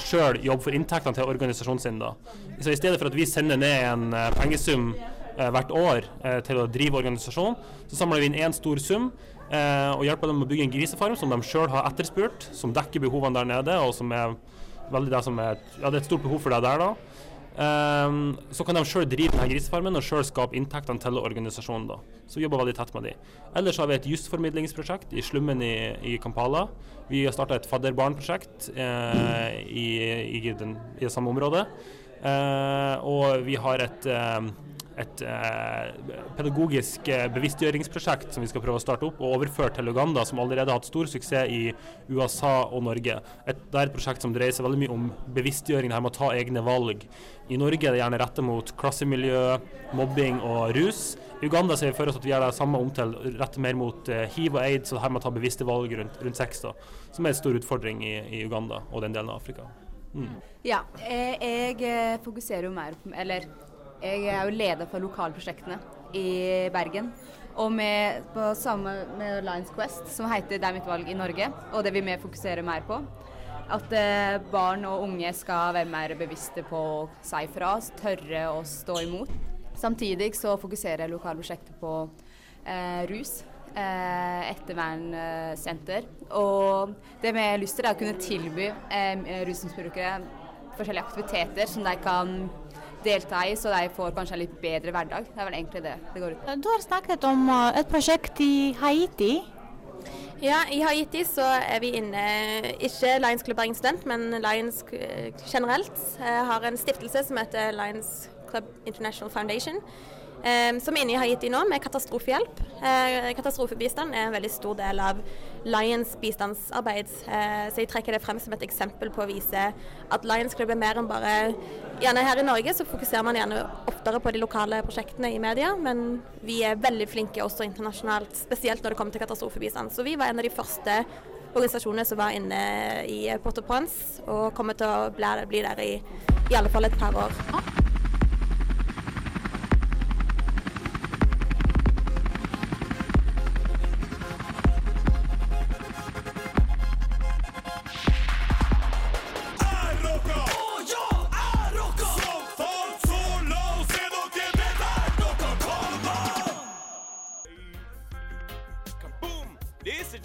sjøl jobbe for inntektene til organisasjonen sin. Da. Så i stedet for at vi sender ned en eh, pengesum eh, hvert år eh, til å drive organisasjonen, så samler vi inn én stor sum eh, og hjelper dem å bygge en grisefarm som de sjøl har etterspurt, som dekker behovene der nede, og som er det som er Ja, det er et stort behov for det der, da. Ehm, så kan de sjøl drive denne grisefarmen og sjøl skape inntektene til organisasjonen. da. Så vi jobber veldig tett med de. Ellers har vi et jusformidlingsprosjekt i slummen i, i Kampala. Vi har starta et fadder-barn-prosjekt eh, i, i, den, i det samme området. Eh, og vi har et, eh, et eh, pedagogisk eh, bevisstgjøringsprosjekt som vi skal prøve å starte opp og overføre til Uganda, som allerede har hatt stor suksess i USA og Norge. Et, det er et prosjekt som dreier seg veldig mye om bevisstgjøring, det her med å ta egne valg. I Norge er det gjerne rettet mot klassemiljø, mobbing og rus. I Uganda ser vi for oss at vi gjør det samme om til rettet mer mot eh, hiv og aids, og det her med å ta bevisste valg rundt, rundt sex, da, som er en stor utfordring i, i Uganda og den delen av Afrika. Mm. Ja, eh, jeg eh, fokuserer jo mer på Eller jeg er jo leder for lokalprosjektene i Bergen. Og med, på samme med Lions Quest, som heter 'Det er mitt valg i Norge', og det vil vi fokusere mer på. At eh, barn og unge skal være mer bevisste på å si fra, tørre å stå imot. Samtidig så fokuserer lokalprosjektet på eh, rus. Eh, ettervernsenter. Og det vi har lyst til, er å kunne tilby eh, rusmisbrukere forskjellige aktiviteter som de kan delta i, så de får kanskje en litt bedre hverdag. Det er vel egentlig det det går ut på. Du har snakket om eh, et prosjekt i Haiti. Ja, i Haiti så er vi inne ikke Lions Club Bergen Student, men Lions generelt. Jeg har en stiftelse som heter Lions Club International Foundation. Som er inne i Haiti nå med katastrofehjelp. Eh, katastrofebistand er en veldig stor del av Lions bistandsarbeid. Eh, så jeg trekker det frem som et eksempel på å vise at Lions Club er mer enn bare Gjerne her i Norge så fokuserer man gjerne oftere på de lokale prosjektene i media, men vi er veldig flinke også internasjonalt, spesielt når det kommer til katastrofebistand. Så vi var en av de første organisasjonene som var inne i Port-au-Prince, og kommer til å bli der i i alle fall et par år.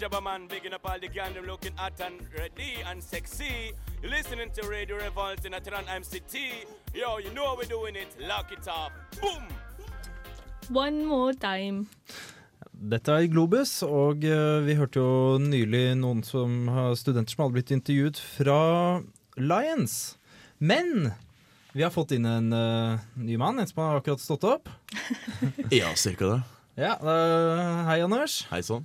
Jabba Man, bigging up all the gang, them looking hot and ready and sexy. You're listening to Radio Revolt in Atran MCT. Yo, you know how we're doing it. Lock it up. Boom! One more time. Dette er Globus, og eh, vi hørte jo nylig noen som har studenter som hadde blitt intervjuet fra Lions. Men vi har fått inn en uh, ny mann, en som har akkurat stått opp. *laughs* Ja, cirka det. Ja, uh, Hei, Anders. Hei sann.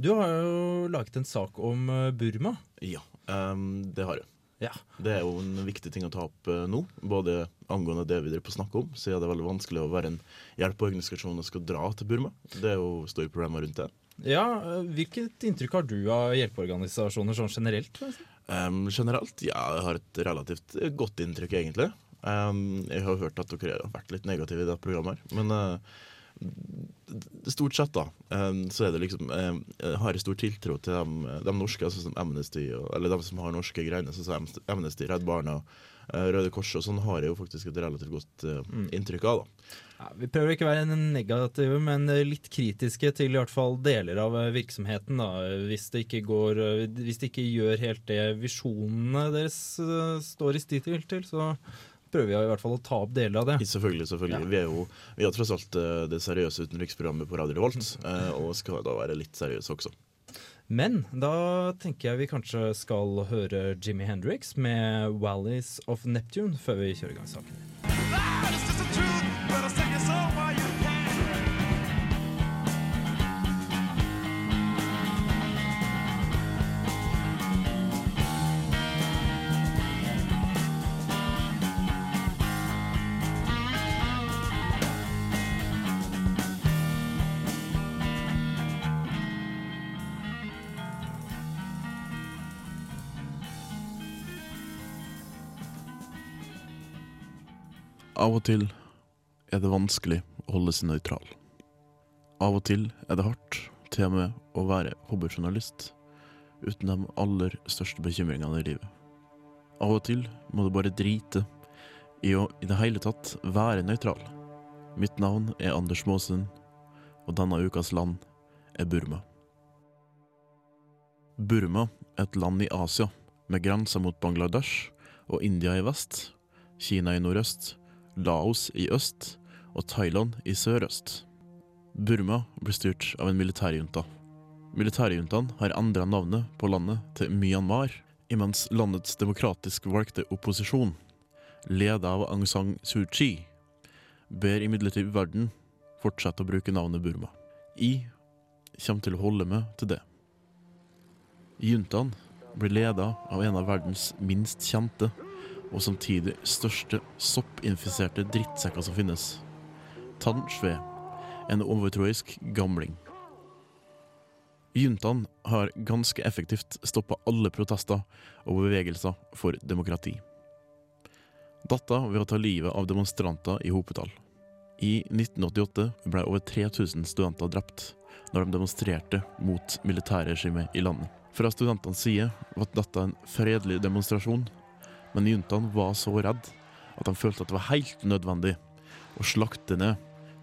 Du har jo laget en sak om eh, Burma. Ja, um, det har jeg. Ja. Det er jo en viktig ting å ta opp eh, nå, både angående det vi på snakke om, det er veldig vanskelig å være en hjelpeorganisasjon og skal dra til Burma. Det er jo store problemer rundt det. Ja, eh, Hvilket inntrykk har du av hjelpeorganisasjoner sånn generelt? Um, generelt, ja, jeg har et relativt godt inntrykk, egentlig. Um, jeg har hørt at dere har vært litt negative i det programmet, men d- stort sett da, ehm, så er det liksom ehm, Jeg har stor tiltro til dem, de norske, altså som Amnesty, eller de som har norske greiene, sånn som Amnesty- Redd Barna, eh, Røde Kors og sånn, har jeg jo faktisk et relativt godt eh, inntrykk av. da. Ja, vi prøver ikke å være negative, men eh, litt kritiske til i hvert fall deler av eh, virksomheten. Da. Hvis, det ikke går, eh, hvis det ikke gjør helt det visjonene deres eh, står i stil til, så prøver vi i hvert fall å ta opp deler av det. Selvfølgelig. selvfølgelig. Vi er jo vi har tross alt eh, det seriøse utenriksprogrammet på Radio Revolt, eh, og skal da være litt seriøse også. Men da tenker jeg vi kanskje skal høre Jimmy Hendrix med Wallis of Neptune' før vi kjører i gang saken. Av og til er det vanskelig å holde seg nøytral. Av og til er det hardt, til og med å være hobbyjournalist, uten de aller største bekymringene i livet. Av og til må du bare drite i å i det hele tatt være nøytral. Mitt navn er Anders Maasen, og denne ukas land er Burma. Burma er et land i Asia, med grenser mot Bangladesh og India i vest, Kina i nordøst, Laos i øst og Thailand i sørøst. Burma blir styrt av en militærjunta. Militærjuntaen har endra navnet på landet til Myanmar, imens landets demokratisk valgte opposisjon, ledet av Aung San Suu Kyi, ber imidlertid verden fortsette å bruke navnet Burma. I kommer til å holde med til det. Juntaen blir ledet av en av verdens minst kjente og samtidig største soppinfiserte drittsekker som finnes. Tan Shwe, en overtroisk gamling. Juntaen har ganske effektivt stoppa alle protester og bevegelser for demokrati. Datta ved å ta livet av demonstranter i hopetall. I 1988 ble over 3000 studenter drept når de demonstrerte mot militærregimet i landet. Fra studentenes side var dette en fredelig demonstrasjon, men juntaen var så redd at de følte at det var helt nødvendig å slakte ned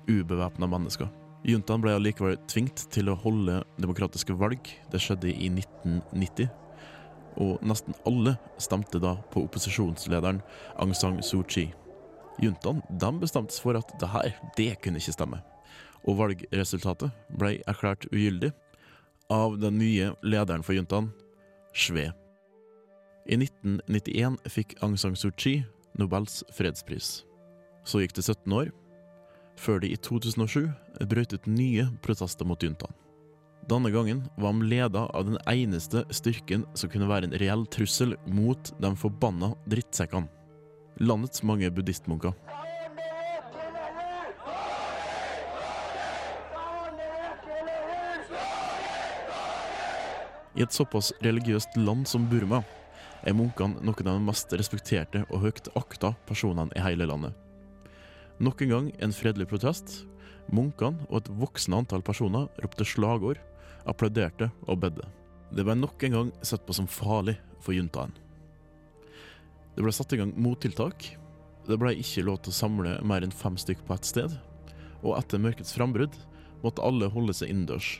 ubevæpna mennesker. Juntaen ble allikevel tvingt til å holde demokratiske valg. Det skjedde i 1990. Og nesten alle stemte da på opposisjonslederen Aung San Suu Kyi. Juntaen bestemte seg for at det her, det kunne ikke stemme. Og valgresultatet ble erklært ugyldig. av den nye lederen for juntaen, Shwe. I 1991 fikk Aung San Suu Kyi Nobels fredspris. Så gikk det 17 år, før de i 2007 brøt ut nye protester mot juntaen. Denne gangen var de leda av den eneste styrken som kunne være en reell trussel mot de forbanna drittsekkene. Landets mange buddhistmunker. I et såpass religiøst land som Burma er munkene noen av de mest respekterte og høyt akta personene i hele landet. Nok en gang en fredelig protest. Munkene og et voksende antall personer ropte slagord, applauderte og bedde. Det ble nok en gang sett på som farlig for juntaen. Det ble satt i gang mottiltak. Det ble ikke lov til å samle mer enn fem stykk på ett sted. Og etter mørkets frambrudd måtte alle holde seg innendørs.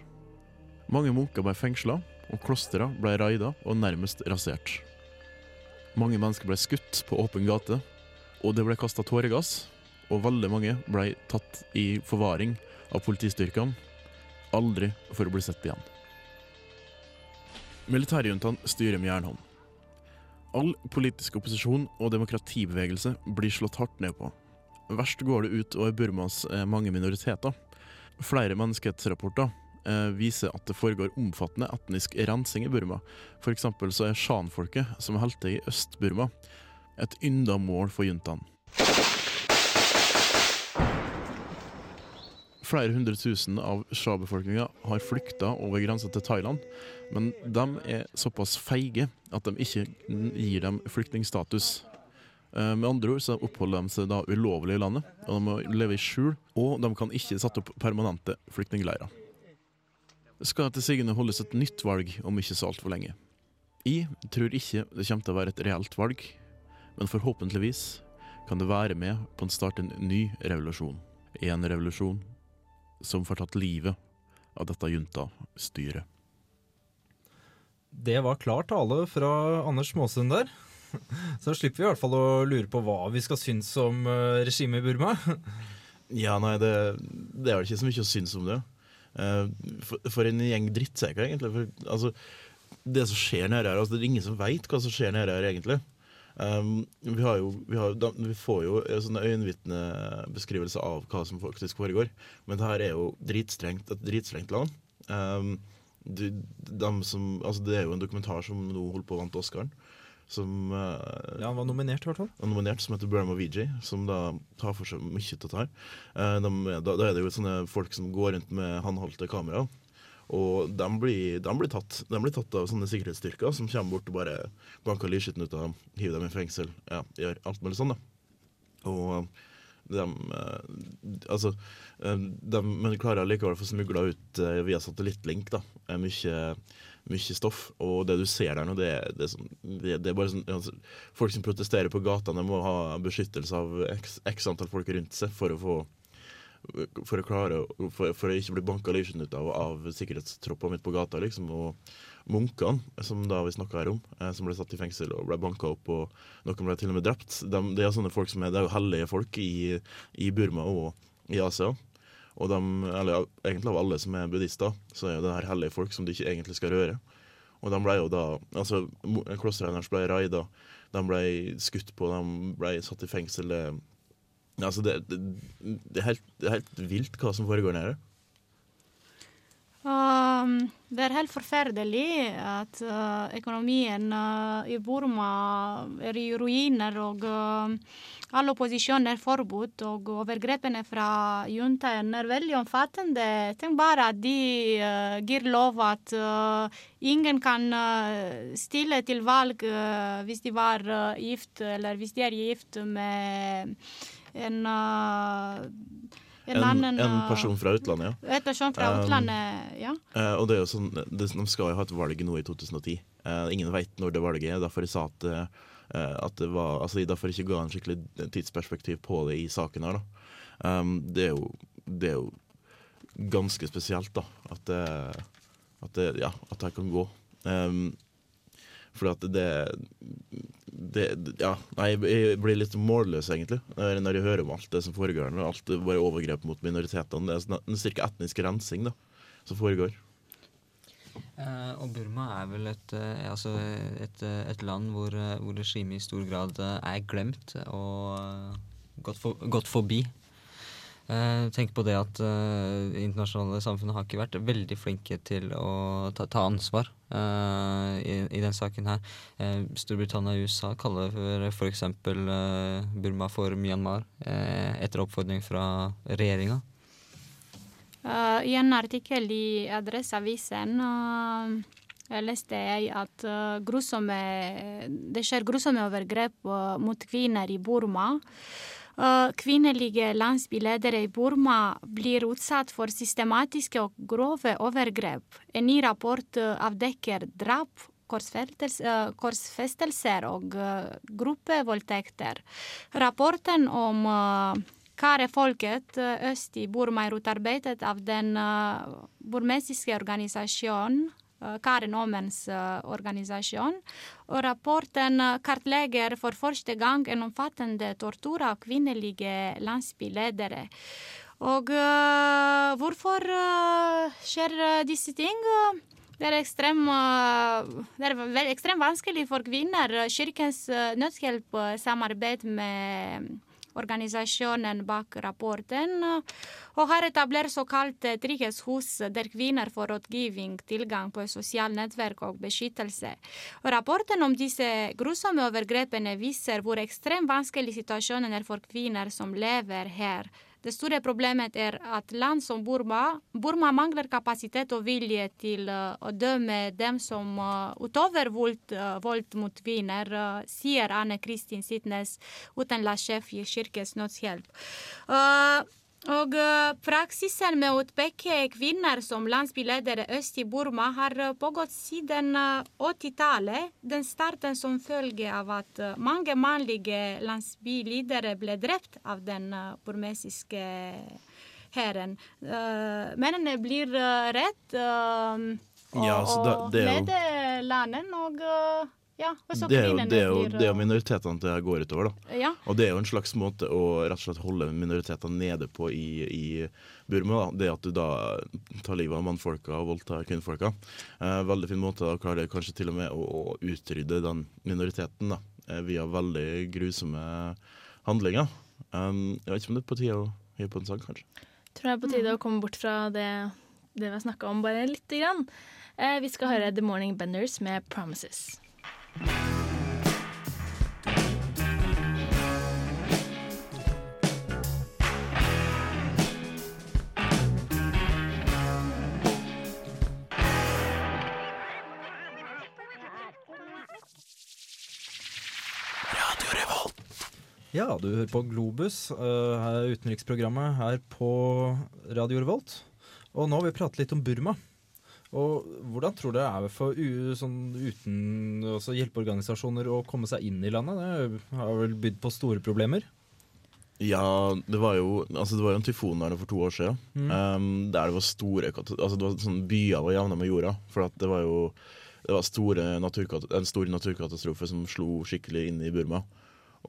Mange munker ble fengsla, og klostra ble raida og nærmest rasert. Mange mennesker ble skutt på åpen gate, og det ble kasta tåregass. Og veldig mange ble tatt i forvaring av politistyrkene, aldri for å bli sett igjen. Militærjuntaen styrer med jernhånd. All politisk opposisjon og demokratibevegelse blir slått hardt ned på. Verst går det ut over Burmas eh, mange minoriteter. Flere menneskerettsrapporter viser at det foregår omfattende etnisk rensing i Burma. Eksempel så er shan-folket, som er helter i Øst-Burma, et ynda mål for juntaen. Flere hundre tusen av sja-befolkninga har flykta over grensa til Thailand, men de er såpass feige at de ikke gir dem flyktningstatus. Eh, Med andre ord så oppholder de seg da ulovlig i landet, og de må leve i skjul, og de kan ikke sette opp permanente flyktningleirer. Skal til sigende holdes et nytt valg om ikke så altfor lenge. Jeg tror ikke det kommer til å være et reelt valg, men forhåpentligvis kan det være med på å starte en ny revolusjon. En revolusjon som får tatt livet av dette junta-styret. Det var klar tale fra Anders Måsund der. Så slipper vi i hvert fall å lure på hva vi skal synes om eh, regimet i Burma. Ja, nei, det, det er vel ikke så mye å synes om det. Eh, for, en gjeng drittsekker, egentlig. For, altså, det som skjer nede her, altså, det er ingen som veit hva som skjer nede her, egentlig. Um, vi, jo, vi, har, da, vi får jo en øyenvitnebeskrivelser øyenvitnebeskrivelse av hva som faktisk foregår. Men det her er jo dritstrengt, et dritstrengt land. Um, de, de som, altså det er jo en dokumentar som nå holder på å vant Oscaren. Som, uh, Ja, han var nominert, i hvert fall. nominert, som heter Burma VG, som da tar for seg mye av dette. Eh, de, da, da er det jo sånne folk som går rundt med håndholdte kamera. Og de blir, de blir tatt De blir tatt av sånne sikkerhetsstyrker som kommer bort og bare banker lysskitten ut av dem, hiver dem i fengsel, ja, gjør alt mulig sånn, da. Og de, eh, altså, eh, de, Men de klarer likevel å få smugla ut eh, via satellittlink da, eh, mye, mye stoff. Og det du ser der nå, det, det, sånn, det, det er bare sånn altså, Folk som protesterer på gata, de må ha beskyttelse av x, x antall folk rundt seg for å få for å klare for, for å ikke bli banka lysen ut av, av sikkerhetstropper midt på gata. liksom, Og munkene, som da vi snakka her om, eh, som ble satt i fengsel og ble banka opp, og noen ble til og med drept, de, det er sånne folk som er, det er jo hellige folk i, i Burma og i Asia. Og de, eller egentlig av alle som er buddhister, så er jo det her hellige folk som du ikke egentlig skal røre. Og de ble jo da altså Klostrene deres ble raida, de ble skutt på, de ble satt i fengsel. Altså det, det, det, er helt, det er helt vilt hva som foregår nede. Um, det er helt forferdelig at uh, økonomien uh, i Burma er i ruiner, og uh, all opposisjon er forbudt, og overgrepene fra juntaen er veldig omfattende. Tenk bare at de uh, gir lov at uh, ingen kan uh, stille til valg hvis de var gift, eller hvis de er gift med en en, En, uh, person fra utlandet, ja. En person fra Um, utlandet, ja. Eh, og det er jo sånn, det, De skal jo ha et valg nå i 2010. Eh, ingen vet når det valget er. Derfor jeg sa at, eh, at det var Altså jeg derfor ikke ga en skikkelig tidsperspektiv på det i saken her. da. Um, det, er jo, det er jo ganske spesielt, da. At det, at det, ja, at det kan gå. Um, for at det, det Ja, nei, jeg blir litt målløs, egentlig, når jeg hører om alt det som foregår. og alt bare overgrep mot minoritetene. Det er sånn- en cirka etnisk rensing da, som foregår. Eh, og Burma er vel et, eh, altså et, eh, et land hvor, eh, hvor regimet i stor grad eh, er glemt og gått, for, gått forbi. Eh, tenk på det at eh, internasjonale samfunnet har ikke vært veldig flinke til å ta, ta ansvar eh, i, i den saken her. Eh, Storbritannia og USA kaller f.eks. Uh, Burma for Myanmar eh, etter oppfordring fra regjeringa. Uh, I en artikkel i Adresseavisen uh, leste jeg at eh, grusomme, det skjer grusomme overgrep eh, mot kvinner i Burma. Uh, kvinnelige landsbyledere i Burma blir utsatt for systematiske og grove overgrep. En ny rapport uh, avdekker drap, korsfestelser, uh, og gruppevoldtekter. Rapporten om Karefolket øst i Burma er utarbeidet av den burmesiske organisasjonen uh, Karen Omens uh, organisasjon. Og rapporten uh, kartlegger for første gang en omfattende tortur av kvinnelige landsbyledere. Og uh, hvorfor uh, skjer uh, disse ting? Uh, Det er, ekstrem, uh, det er vel- ekstremt vanskelig for kvinner. Kirkens uh, Nødhjelp uh, samarbeid med organisasjonen bak rapporten, og har etablert såkalt uh, trygghetshus der kvinner får rådgivning, tilgang på sosiale nettverk og beskyttelse. Rapporten om disse grusomme overgrepene viser hvor ekstremt vanskelig situasjonen er for kvinner som lever her. Det store problemet er at land som Burma, Burma mangler kapasitet og vilje til uh, å dømme dem som utover utøver vold, uh, vold mot kvinner, sier Anne Kristin Sitnes, utenlandssjef i Kirkens Nødshjelp. Uh, og uh, praksisen med å utpeke kvinner som landsbyledere øst i Burma har uh, pågått siden uh, 80-tallet. Den starten som følge av at mange mannlige landsbyledere ble drept av den burmesiske hæren. Mennene blir uh, og, Ja, det- og det leder landet, og ja, Det er jo, det er jo, det er jo minoritetene det går utover, da. Ja. Og det er jo en slags måte å rett og slett holde minoritetene nede på i, i Burma. Da. Det at du da tar livet av mannfolka og voldtar kvinnfolka. Eh, veldig fin måte å klare kanskje til og med å, å utrydde den minoriteten da, eh, via veldig grusomme handlinger. Um, jeg vet ikke om det er på tide å gi på en sang, kanskje. Tror jeg er på tide å komme bort fra det, det vi har snakka om, bare lite grann. Eh, vi skal høre The Morning Benders med 'Promises'. Ja, du hører på Globus, uh, utenriksprogrammet her på Radio Revolt. Og nå har vi pratet litt om Burma. Og hvordan tror du det er for sånn uten altså hjelpeorganisasjoner å komme seg inn i landet? Det har vel bydd på store problemer? Ja, det var jo altså det var jo en tyfon der for to år siden. Mm. Um, der det var store altså det var sånn Byer var jevna med jorda. For det var jo det var en stor naturkatastrofe som slo skikkelig inn i Burma.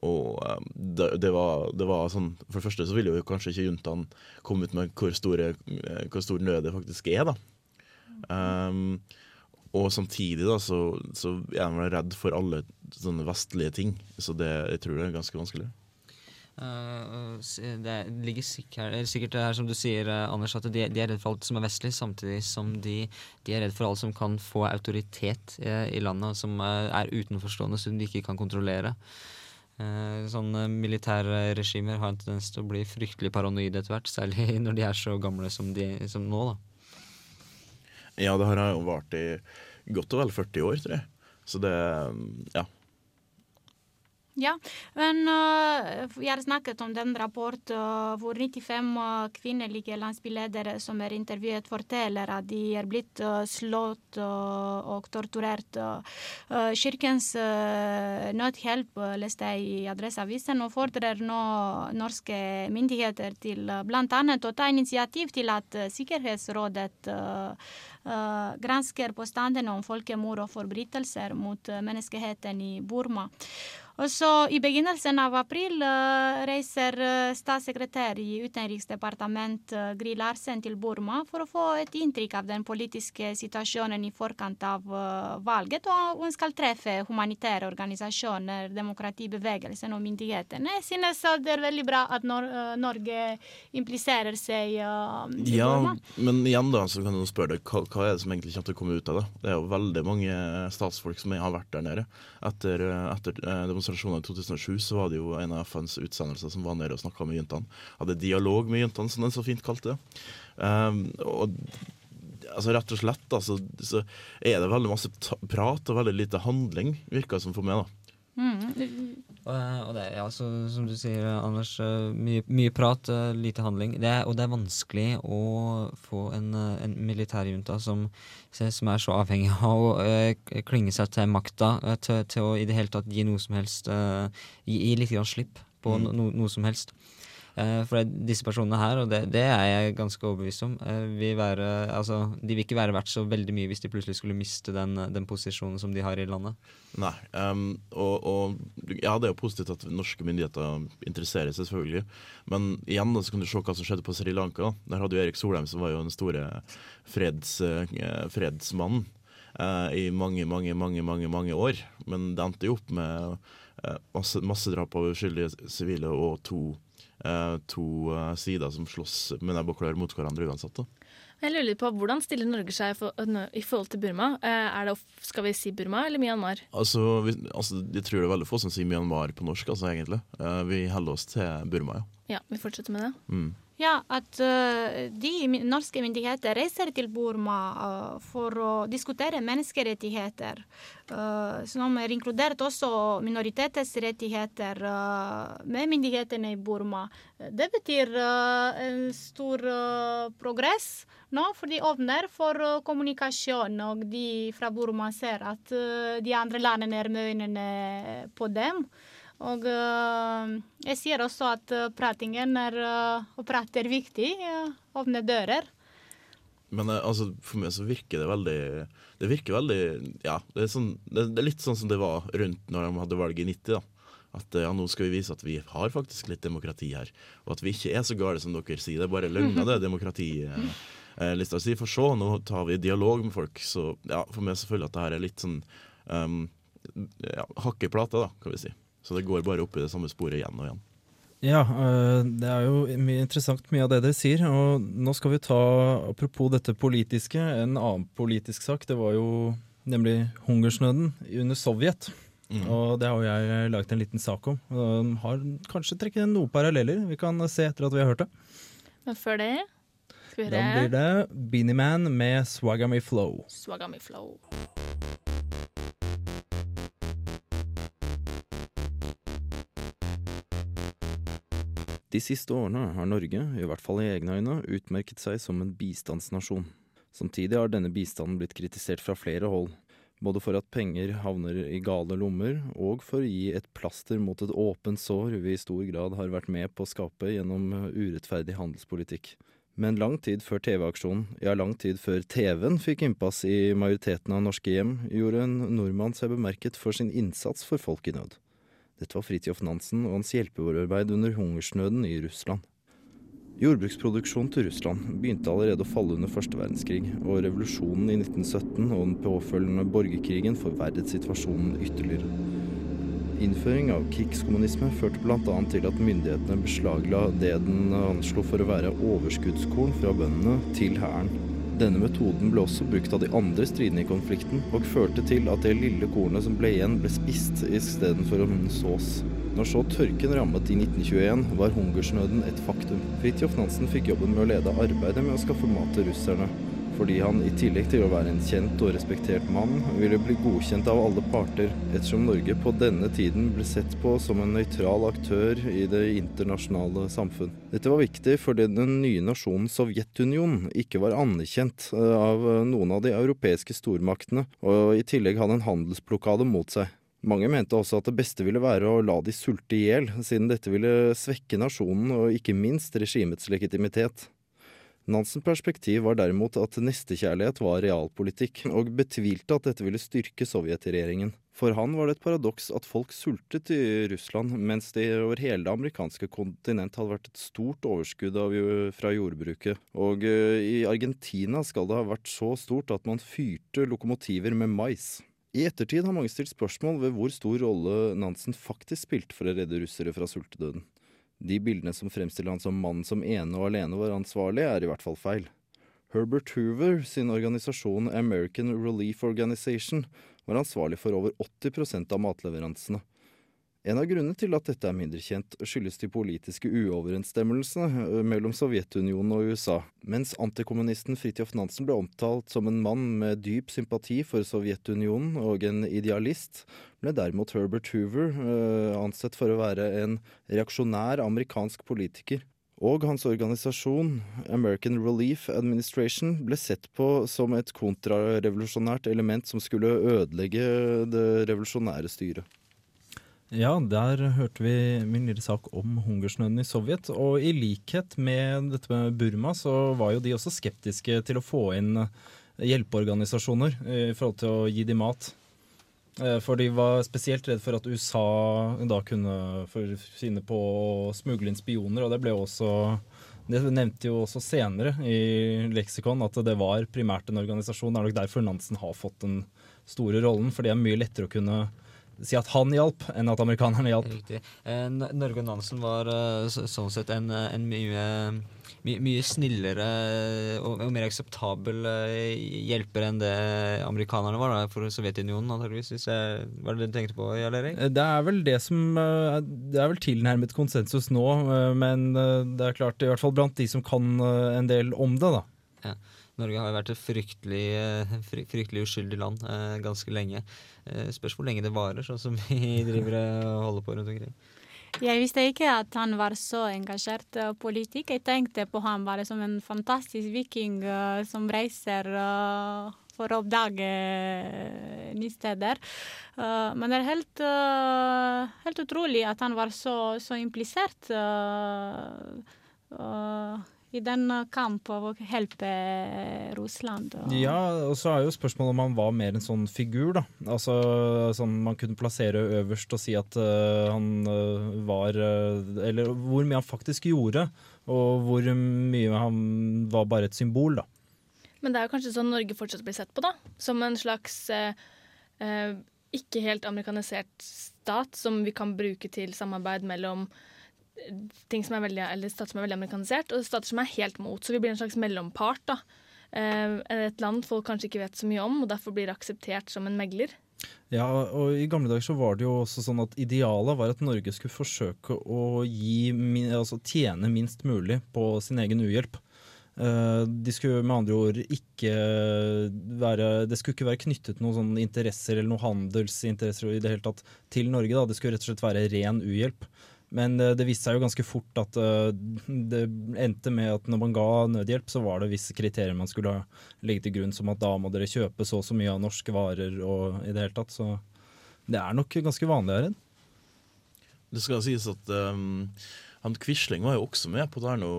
Og um, det, det, var, det var sånn For det første så ville jo kanskje ikke juntaen komme ut med hvor, store, eh, hvor stor nød det faktisk er, da. Um, og samtidig da så, så er man redd for alle sånne vestlige ting. Så det, jeg tror det er ganske vanskelig. Uh, det ligger sikkert, sikkert her som du sier, eh, Anders, at de, de er redd for alt som er vestlig, samtidig som de, de er redd for alt som kan få autoritet eh, i landet, som er utenforstående, som de ikke kan kontrollere. Uh, sånne militære regimer har en tendens til å bli fryktelig paranoide etter hvert, særlig *laughs* når de er så gamle som, de, som nå. da. Ja, det har jo vart i godt og vel 40 år, tror jeg. Så det Ja. Ja, men uh, jeg har snakket om den rapporten uh, hvor 95 uh, kvinnelige landsbyledere som er intervjuet, forteller at de er blitt slått og torturert. Kirkens Nødhjelp leste jeg i Adresseavisen og fordrer nå norske myndigheter til bl.a. å ta initiativ til at Sikkerhetsrådet gransker påstandene om folkemord og forbrytelser mot menneskeheten i Burma. Og så I begynnelsen av april eh, reiser eh, statssekretær i Utenriksdepartementet eh, Gry Larsen til Burma for å få et inntrykk av den politiske situasjonen i forkant av valget. Og hun skal treffe humanitære organisasjoner, demokratibevegelsen og myndighetene. Jeg synes det er veldig bra at Nor Norge impliserer seg uh, i Ja, Burma. men igjen da, så kan du spørre deg, hva, hva er det som egentlig kommer til å komme ut av det? Det er jo veldig mange statsfolk som har vært der nede. Etter, etter eh, demonstrasjonen i 2007 så var det jo en av FNs utsendelser som var nede og snakka med jentene. Hadde dialog med jentene, som den så fint kalte det. Um, og altså rett og slett da, så, så er det veldig masse prat og veldig lite handling, virker det som for meg. da. Mm. Og, og det, ja, så, som du sier, Anders. eh, Mye, mye prat, eh, lite handling. Det og det er vanskelig å få en, eh, en militærjunta som, som er så avhengig *laughs* av å eh, klinge seg til makta, eh, til, til å i det hele tatt gi noe som helst eh, Gi, gi litt grann slipp på Mm. no, no, noe som helst. Eh, for disse personene her, og det, det er jeg ganske overbevist om, eh, vil være, altså, de vil ikke være verdt så veldig mye hvis de plutselig skulle miste den, den posisjonen som de har i landet. Nei. um, og, og ja, det er jo positivt at norske myndigheter interesserer seg, selvfølgelig. Men igjen da, så kan du se hva som skjedde på Sri Lanka. Der hadde jo Erik Solheim, som var jo den store freds, eh, fredsmannen uh, i mange, mange, mange, mange, mange år. Men det endte jo opp med eh, masse, drap av uskyldige sivile og to, to eh, sider som slåss med nebb og klør mot hverandre uansett. da. Jeg lurer litt på Hvordan stiller Norge seg for, i forhold til Burma? Eh, Er det, skal vi si Burma eller Myanmar? Altså, vi, altså, Jeg tror det er veldig få som sier Myanmar på norsk, altså, egentlig. Eh, vi holder oss til Burma, ja. Ja, vi fortsetter med det. Mm. Ja, at eh, de norske myndigheter reiser til Burma eh, for å diskutere menneskerettigheter, eh, som er inkludert også minoriteters rettigheter med myndighetene i Burma. Det betyr en stor progress nå, for de åpner for kommunikasjon, og de fra Burma ser at de andre landene er med øynene på dem. Og øh, jeg sier også at øh, pratingen er Å prate er viktig. åpne dører. Men eh, altså, for meg så virker det veldig Det virker veldig Ja, det er, sånn, det, er litt sånn som det var rundt når de hadde valget i 90. da. At eh, ja, nå skal vi vise at vi har faktisk litt demokrati her. Og at vi ikke er så gale som dere sier. Det er bare løgner, det demokratilista si. For så, nå tar vi dialog med folk. Så ja, for meg selvfølgelig at det her er litt sånn um, ja, hakk i plata, da, kan vi si. Så det går bare opp i det samme sporet igjen og igjen. Ja, øh, det er jo mye interessant mye av det dere sier. Og nå skal vi ta, apropos dette politiske, en annen politisk sak. Det var jo nemlig hungersnøden under Sovjet. Mm. Og det har jo jeg laget en liten sak om. Og har kanskje trukket noen paralleller. Vi kan se etter at vi har hørt det. Men før det skal vi Da blir det Beanie Man med Swagami Flow. Swagami Flow. De siste årene har Norge, i hvert fall i egne øyne, utmerket seg som en bistandsnasjon. Samtidig har denne bistanden blitt kritisert fra flere hold, både for at penger havner i gale lommer, og for å gi et plaster mot et åpent sår vi i stor grad har vært med på å skape gjennom urettferdig handelspolitikk. Men lang tid før TV-aksjonen, ja lang tid før TV-en fikk innpass i majoriteten av norske hjem, gjorde en nordmann seg bemerket for sin innsats for folk i nød. Dette var Fridtjof Nansen og hans hjelpearbeid under hungersnøden i Russland. Jordbruksproduksjonen til Russland begynte allerede å falle under første verdenskrig, og revolusjonen i 1917 og den påfølgende borgerkrigen forverret situasjonen ytterligere. Innføring av krigskommunisme førte bl.a. til at myndighetene beslagla det den anslo for å være overskuddskorn fra bøndene, til hæren. Denne metoden ble også brukt av de andre stridende i konflikten, og førte til at det lille kornet som ble igjen, ble spist istedenfor å sås. Når så tørken rammet i 1921, var hungersnøden et faktum. Fridtjof Nansen fikk jobben med å lede arbeidet med å skaffe mat til russerne, fordi han i tillegg til å være en kjent og respektert mann, ville bli godkjent av alle parter, ettersom Norge på denne tiden ble sett på som en nøytral aktør i det internasjonale samfunn. Dette var viktig fordi den nye nasjonen Sovjetunionen ikke var anerkjent eh, av noen av de europeiske stormaktene, og i tillegg hadde en handelsblokade mot seg. Mange mente også at det beste ville være å la de sulte i hjel, siden dette ville svekke nasjonen og ikke minst regimets legitimitet. Nansens perspektiv var derimot at nestekjærlighet var realpolitikk, og betvilte at dette ville styrke sovjetregjeringen. For han var det et paradoks at folk sultet i Russland, mens det over hele det amerikanske kontinent hadde vært et stort overskudd av, fra jordbruket. Og uh, i Argentina skal det ha vært så stort at man fyrte lokomotiver med mais. I ettertid har mange stilt spørsmål ved hvor stor rolle Nansen faktisk spilte for å redde russere fra sultedøden. De bildene som fremstiller han som mannen som ene og alene var ansvarlig, er i hvert fall feil. Herbert Hoover sin organisasjon American Relief Organization var ansvarlig for over 80% av matleveransene. En av grunnene til at dette er mindre kjent, skyldes de politiske uoverensstemmelsene mellom Sovjetunionen og USA. Mens antikommunisten Fridtjof Nansen ble omtalt som en mann med dyp sympati for Sovjetunionen og en idealist, ble derimot Herbert Hoover uh, ansett for å være en reaksjonær amerikansk politiker. Og hans organisasjon, American Relief Administration, ble sett på som et kontrarevolusjonært element som skulle ødelegge det revolusjonære styret. Ja, der hørte vi min lille sak om hungersnøden i Sovjet. Og i likhet med dette med Burma, så var jo de også skeptiske til å få inn hjelpeorganisasjoner i forhold til å gi dem mat. Eh, for de var spesielt redd for at USA da kunne finne på å smugle inn spioner, og det ble også det nevnte jo også senere i leksikon at det var primært en organisasjon. Det er nok derfor Nansen har fått den store rollen, for det er mye lettere å kunne si at han hjalp, enn at amerikanerne hjalp. Riktig. Eh, Norge og Nansen var uh, sånn sett en, en mye, my, mye snillere og, og, mer akseptabel hjelper enn det amerikanerne var da, for Sovjetunionen, antakeligvis. Hvis jeg, hva det det du tenkte på, Jarl Erik? Det er vel det som Det er vel tilnærmet konsensus nå, men det er klart, i hvert fall blant de som kan en del om det, da. Ja. Norge har vært et fryktelig, fryktelig uskyldig land eh, ganske lenge. Eh, spørs hvor lenge det varer, sånn som vi *laughs* driver og holder på rundt omkring. Jeg visste ikke at han var så engasjert i politikk. Jeg tenkte på ham bare som en fantastisk viking uh, som reiser for å oppdage nye steder. men det er helt, helt, utrolig at han var så, så implisert. Uh, i den kampen å hjelpe Russland. Og ja, og så er jo spørsmålet om han var mer en sånn figur, da. Altså sånn man kunne plassere øverst og si at uh, han uh, var uh, Eller hvor mye han faktisk gjorde, og hvor mye han var bare et symbol, da. Men det er jo kanskje sånn Norge fortsatt blir sett på, da. Som en slags ikke helt amerikanisert stat som vi kan bruke til samarbeid mellom ting som er veldig, eller stater som er veldig amerikanisert, og stater som er helt mot. Så vi blir en slags mellompart. da. Eh, et land folk kanskje ikke vet så mye om, og derfor blir akseptert som en megler. Ja, og I gamle dager så var det jo også sånn at idealet var at Norge skulle forsøke å gi, altså tjene minst mulig på sin egen uhjelp. Eh, de skulle med andre ord ikke være Det skulle ikke være knyttet noen sånne interesser eller noen handelsinteresser i det hele tatt til Norge. da. Det skulle rett og slett være ren uhjelp. Men eh, det viste seg jo ganske fort at eh, det endte med at når man ga nødhjelp, så var det visse kriterier man skulle legge til grunn, som at da må dere kjøpe så og så mye av norske varer og i det hele tatt. Så det er nok ganske vanlig her. Det skal sies at um, han Quisling var jo også med på det her nå,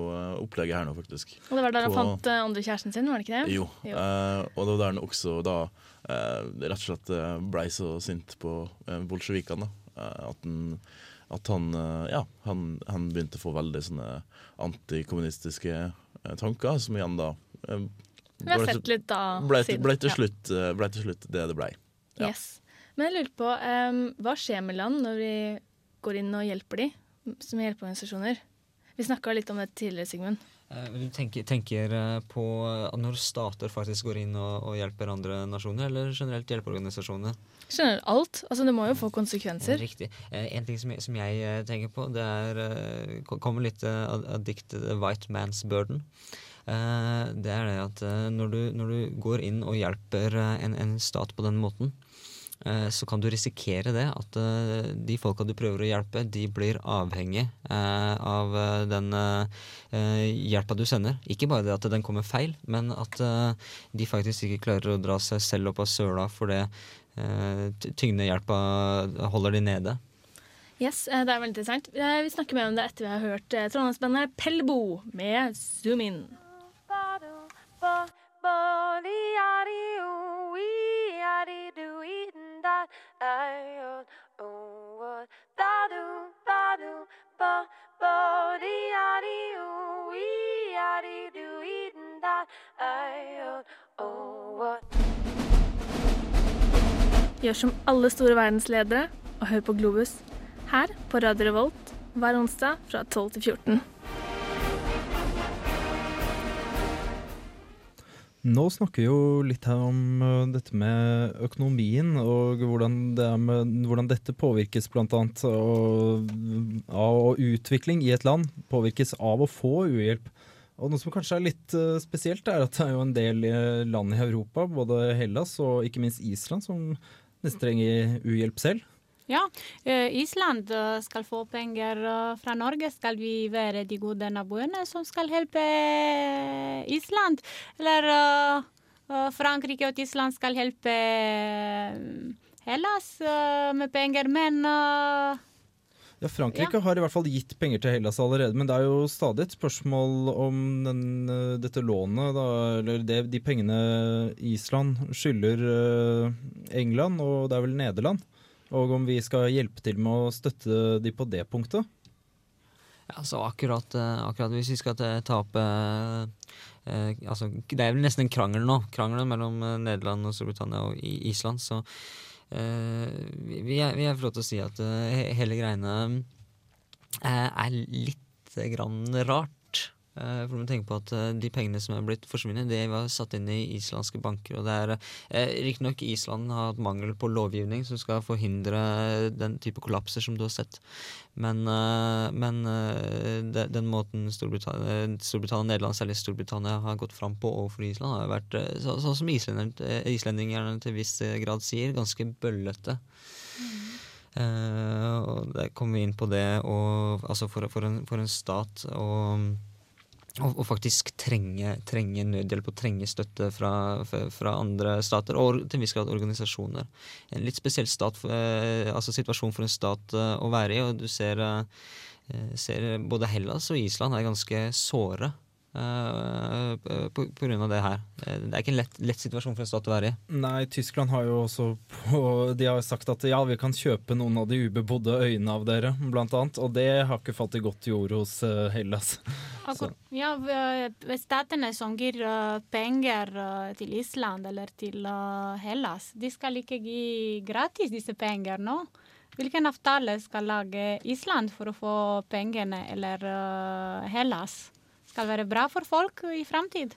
opplegget her nå, faktisk. Og det var der han på, fant uh, andre kjæresten sin, var det ikke det? Jo, jo. Uh, og det var der han også da uh, rett og slett blei så sint på bolsjevikene at han at han, eh, ja, han, han, begynte å få veldig sånne antikommunistiske eh, tanker, som igjen da eh, Vi har sett litt da ble, siden. Ble til, slutt, ble til slutt det det ble. Ja. Yes. Men jeg lurer på, um, hva skjer med land når vi går inn og hjelper de som hjelpeorganisasjoner? Vi snakka litt om det tidligere, Sigmund. Du tenker, tenker, på når stater faktisk går inn og, og hjelper andre nasjoner, eller generelt hjelpeorganisasjoner? Skjønner alt. Altså, det må jo få konsekvenser. Riktig. Eh, en ting som jeg, som jeg eh, tenker på, det er eh, kommer litt av, av diktet 'White Man's Burden'. det er det at når du, når du, går inn og hjelper en, en stat på den måten, så kan du risikere det at de folka du prøver å hjelpe, de blir avhengig av den hjelpa du sender. Ikke bare det at den kommer feil, men at de faktisk ikke klarer å dra seg selv opp av søla for det Eh, tyngdehjelpa holder de nede. Yes, eh, det er veldig interessant. Eh, vi snakker mer om det etter vi har hørt trondheimsbandet Pelbo med Zoom In. I oh, what? Gjør som alle store verdensledere og hør på Globus her på Radio Revolt hver onsdag fra 12 til 14. Nå snakker vi jo litt her om uh, dette med økonomien, og hvordan, det med, hvordan dette påvirkes bl.a. av utvikling i et land. Påvirkes av å få uhjelp. Og noe som kanskje er litt uh, spesielt, er at det er jo en del uh, land i Europa, både Hellas og ikke minst Island, som nesten trenger uhjelp selv. Ja, eh, Island eh, skal få penger eh, fra Norge. Skal vi være de gode naboene som skal hjelpe Island? Eller Frankrike og Tyskland skal hjelpe Hellas med penger, men Ja, Frankrike har i hvert fall gitt penger til Hellas allerede, men det er jo stadig et spørsmål om den, eh, dette lånet, da, eller det, de pengene Island skylder eh, England, og det er vel Nederland, og om vi skal hjelpe til med å støtte de på det punktet. Ja, så akkurat, eh, akkurat hvis vi skal ta opp eh, altså, Det er vel nesten en krangel nå. Krangelen mellom Nederland og Storbritannia og Island. Så eh, vi, vi er, vi er få til å si at eh, hele greiene eh, er litt grann rart. Eh, for man må tenke på at eh, De pengene som er blitt forsvunnet, det var satt inn i islandske banker. og det er eh, Riktignok Island har hatt mangel på lovgivning som skal forhindre den type kollapser som du har sett. Men, eh, men eh, de, den måten Storbritannia, Storbritannia Nederland, særlig Storbritannia, har gått fram på overfor Island, har vært, eh, så, sånn som islenderne, eh, islendingerne til viss eh, grad sier, ganske bøllete. Eh, og der kommer vi inn på det og, altså for, for, en, for en stat og, og faktisk trenge, trenge nødhjelp og trenge støtte fra, fra, andre stater, og til en viss grad organisasjoner. En litt spesiell stat, eh, altså situasjon for en stat eh, å være i, og du ser, eh, ser både Hellas og Island er ganske såre eh, på, på grunn av det her. Eh, Det er ikke en lett, lett situasjon for en stat å være i. Nei, Tyskland har jo også på, De har sagt at ja, vi kan kjøpe noen av de ubebodde øyene av dere, blant annet. Og det har ikke falt i godt jord hos uh, Hellas. *laughs* Akkur ja, statene som gir eh, penger eh, til Island eller til eh, Hellas, de skal ikke gi gratis disse pengene nå. Hvilken avtale skal lage Island for å få pengene, eller eh, Hellas? Skal være bra for folk i framtid.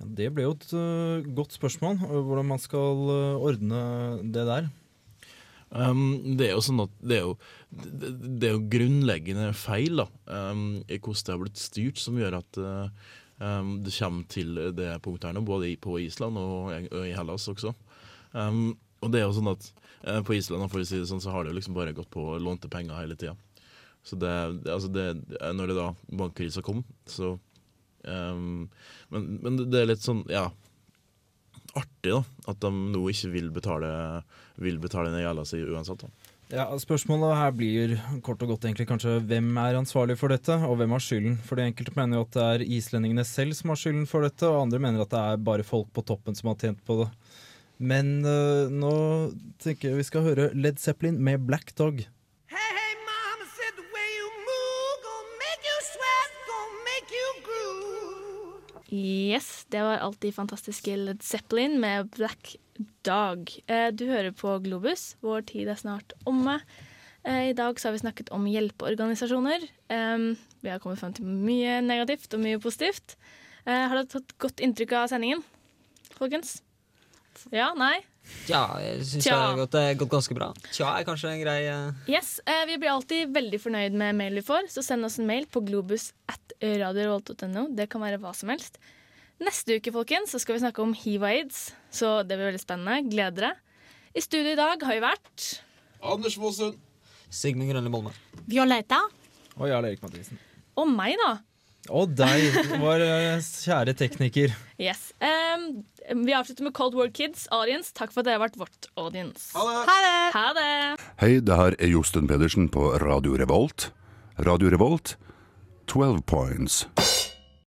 Ja, det ble jo et uh, godt spørsmål, eh, hvordan man skal uh, ordne det der. Um, det er jo sånn at det er jo, det, det er jo grunnleggende feil da, um, i hvordan det har blitt styrt, som gjør at uh, um, det kommer til det punktet her nå, både på Island og, i- og i Hellas også. Um, og det er jo sånn at uh, på Island for å si det sånn, så har det jo liksom bare gått på lånte penger hele tida. Så det, altså det, når det da bankkrisa kom, så um, men, men det er litt sånn, ja artig da, at de nå ikke vil betale, vil betale ned gjelda si uansett. da. Ja, Spørsmålet her blir kort og godt egentlig kanskje hvem er ansvarlig for dette, og hvem har skylden? For de enkelte mener jo at det er islendingene selv som har skylden for dette, og andre mener at det er bare folk på toppen som har tjent på det. Men øh, nå tenker jeg vi skal høre Led Zeppelin med Black Dog. Yes, det var alltid fantastiske Led Zeppelin med Black Dog. Eh, Du hører på Globus. Vår tid er snart omme. Eh, I dag har vi snakket om hjelpeorganisasjoner. Vi har kommet frem til mye negativt og mye positivt. Eh, Har dere tatt godt inntrykk av sendingen, folkens? Ja? Nei? Ja, jeg syns det har gått, eh, gått ganske bra. Tja er kanskje en grei uh... Yes, eh, Vi blir alltid veldig fornøyd med mail vi får, så send oss en mail på globus at radiorevolt.no. Det kan være hva som helst. Neste uke folkens, så skal vi snakke om hiv og aids, så det blir veldig spennende. Gleder dere. I studio i dag har vi vært Anders Fossund. Sigmund Grønli Bolme. Violeta. Og Jarl Erik Mathisen. Og meg, da. Og deg, vår øh, kjære tekniker. Yes. Um, vi avslutter med Cold War Kids. Audience, takk for at dere har vært vårt audience. Ha det! Ha det! Hei, det her er Josten Pedersen på Radio Revolt. Radio Revolt, 12 points.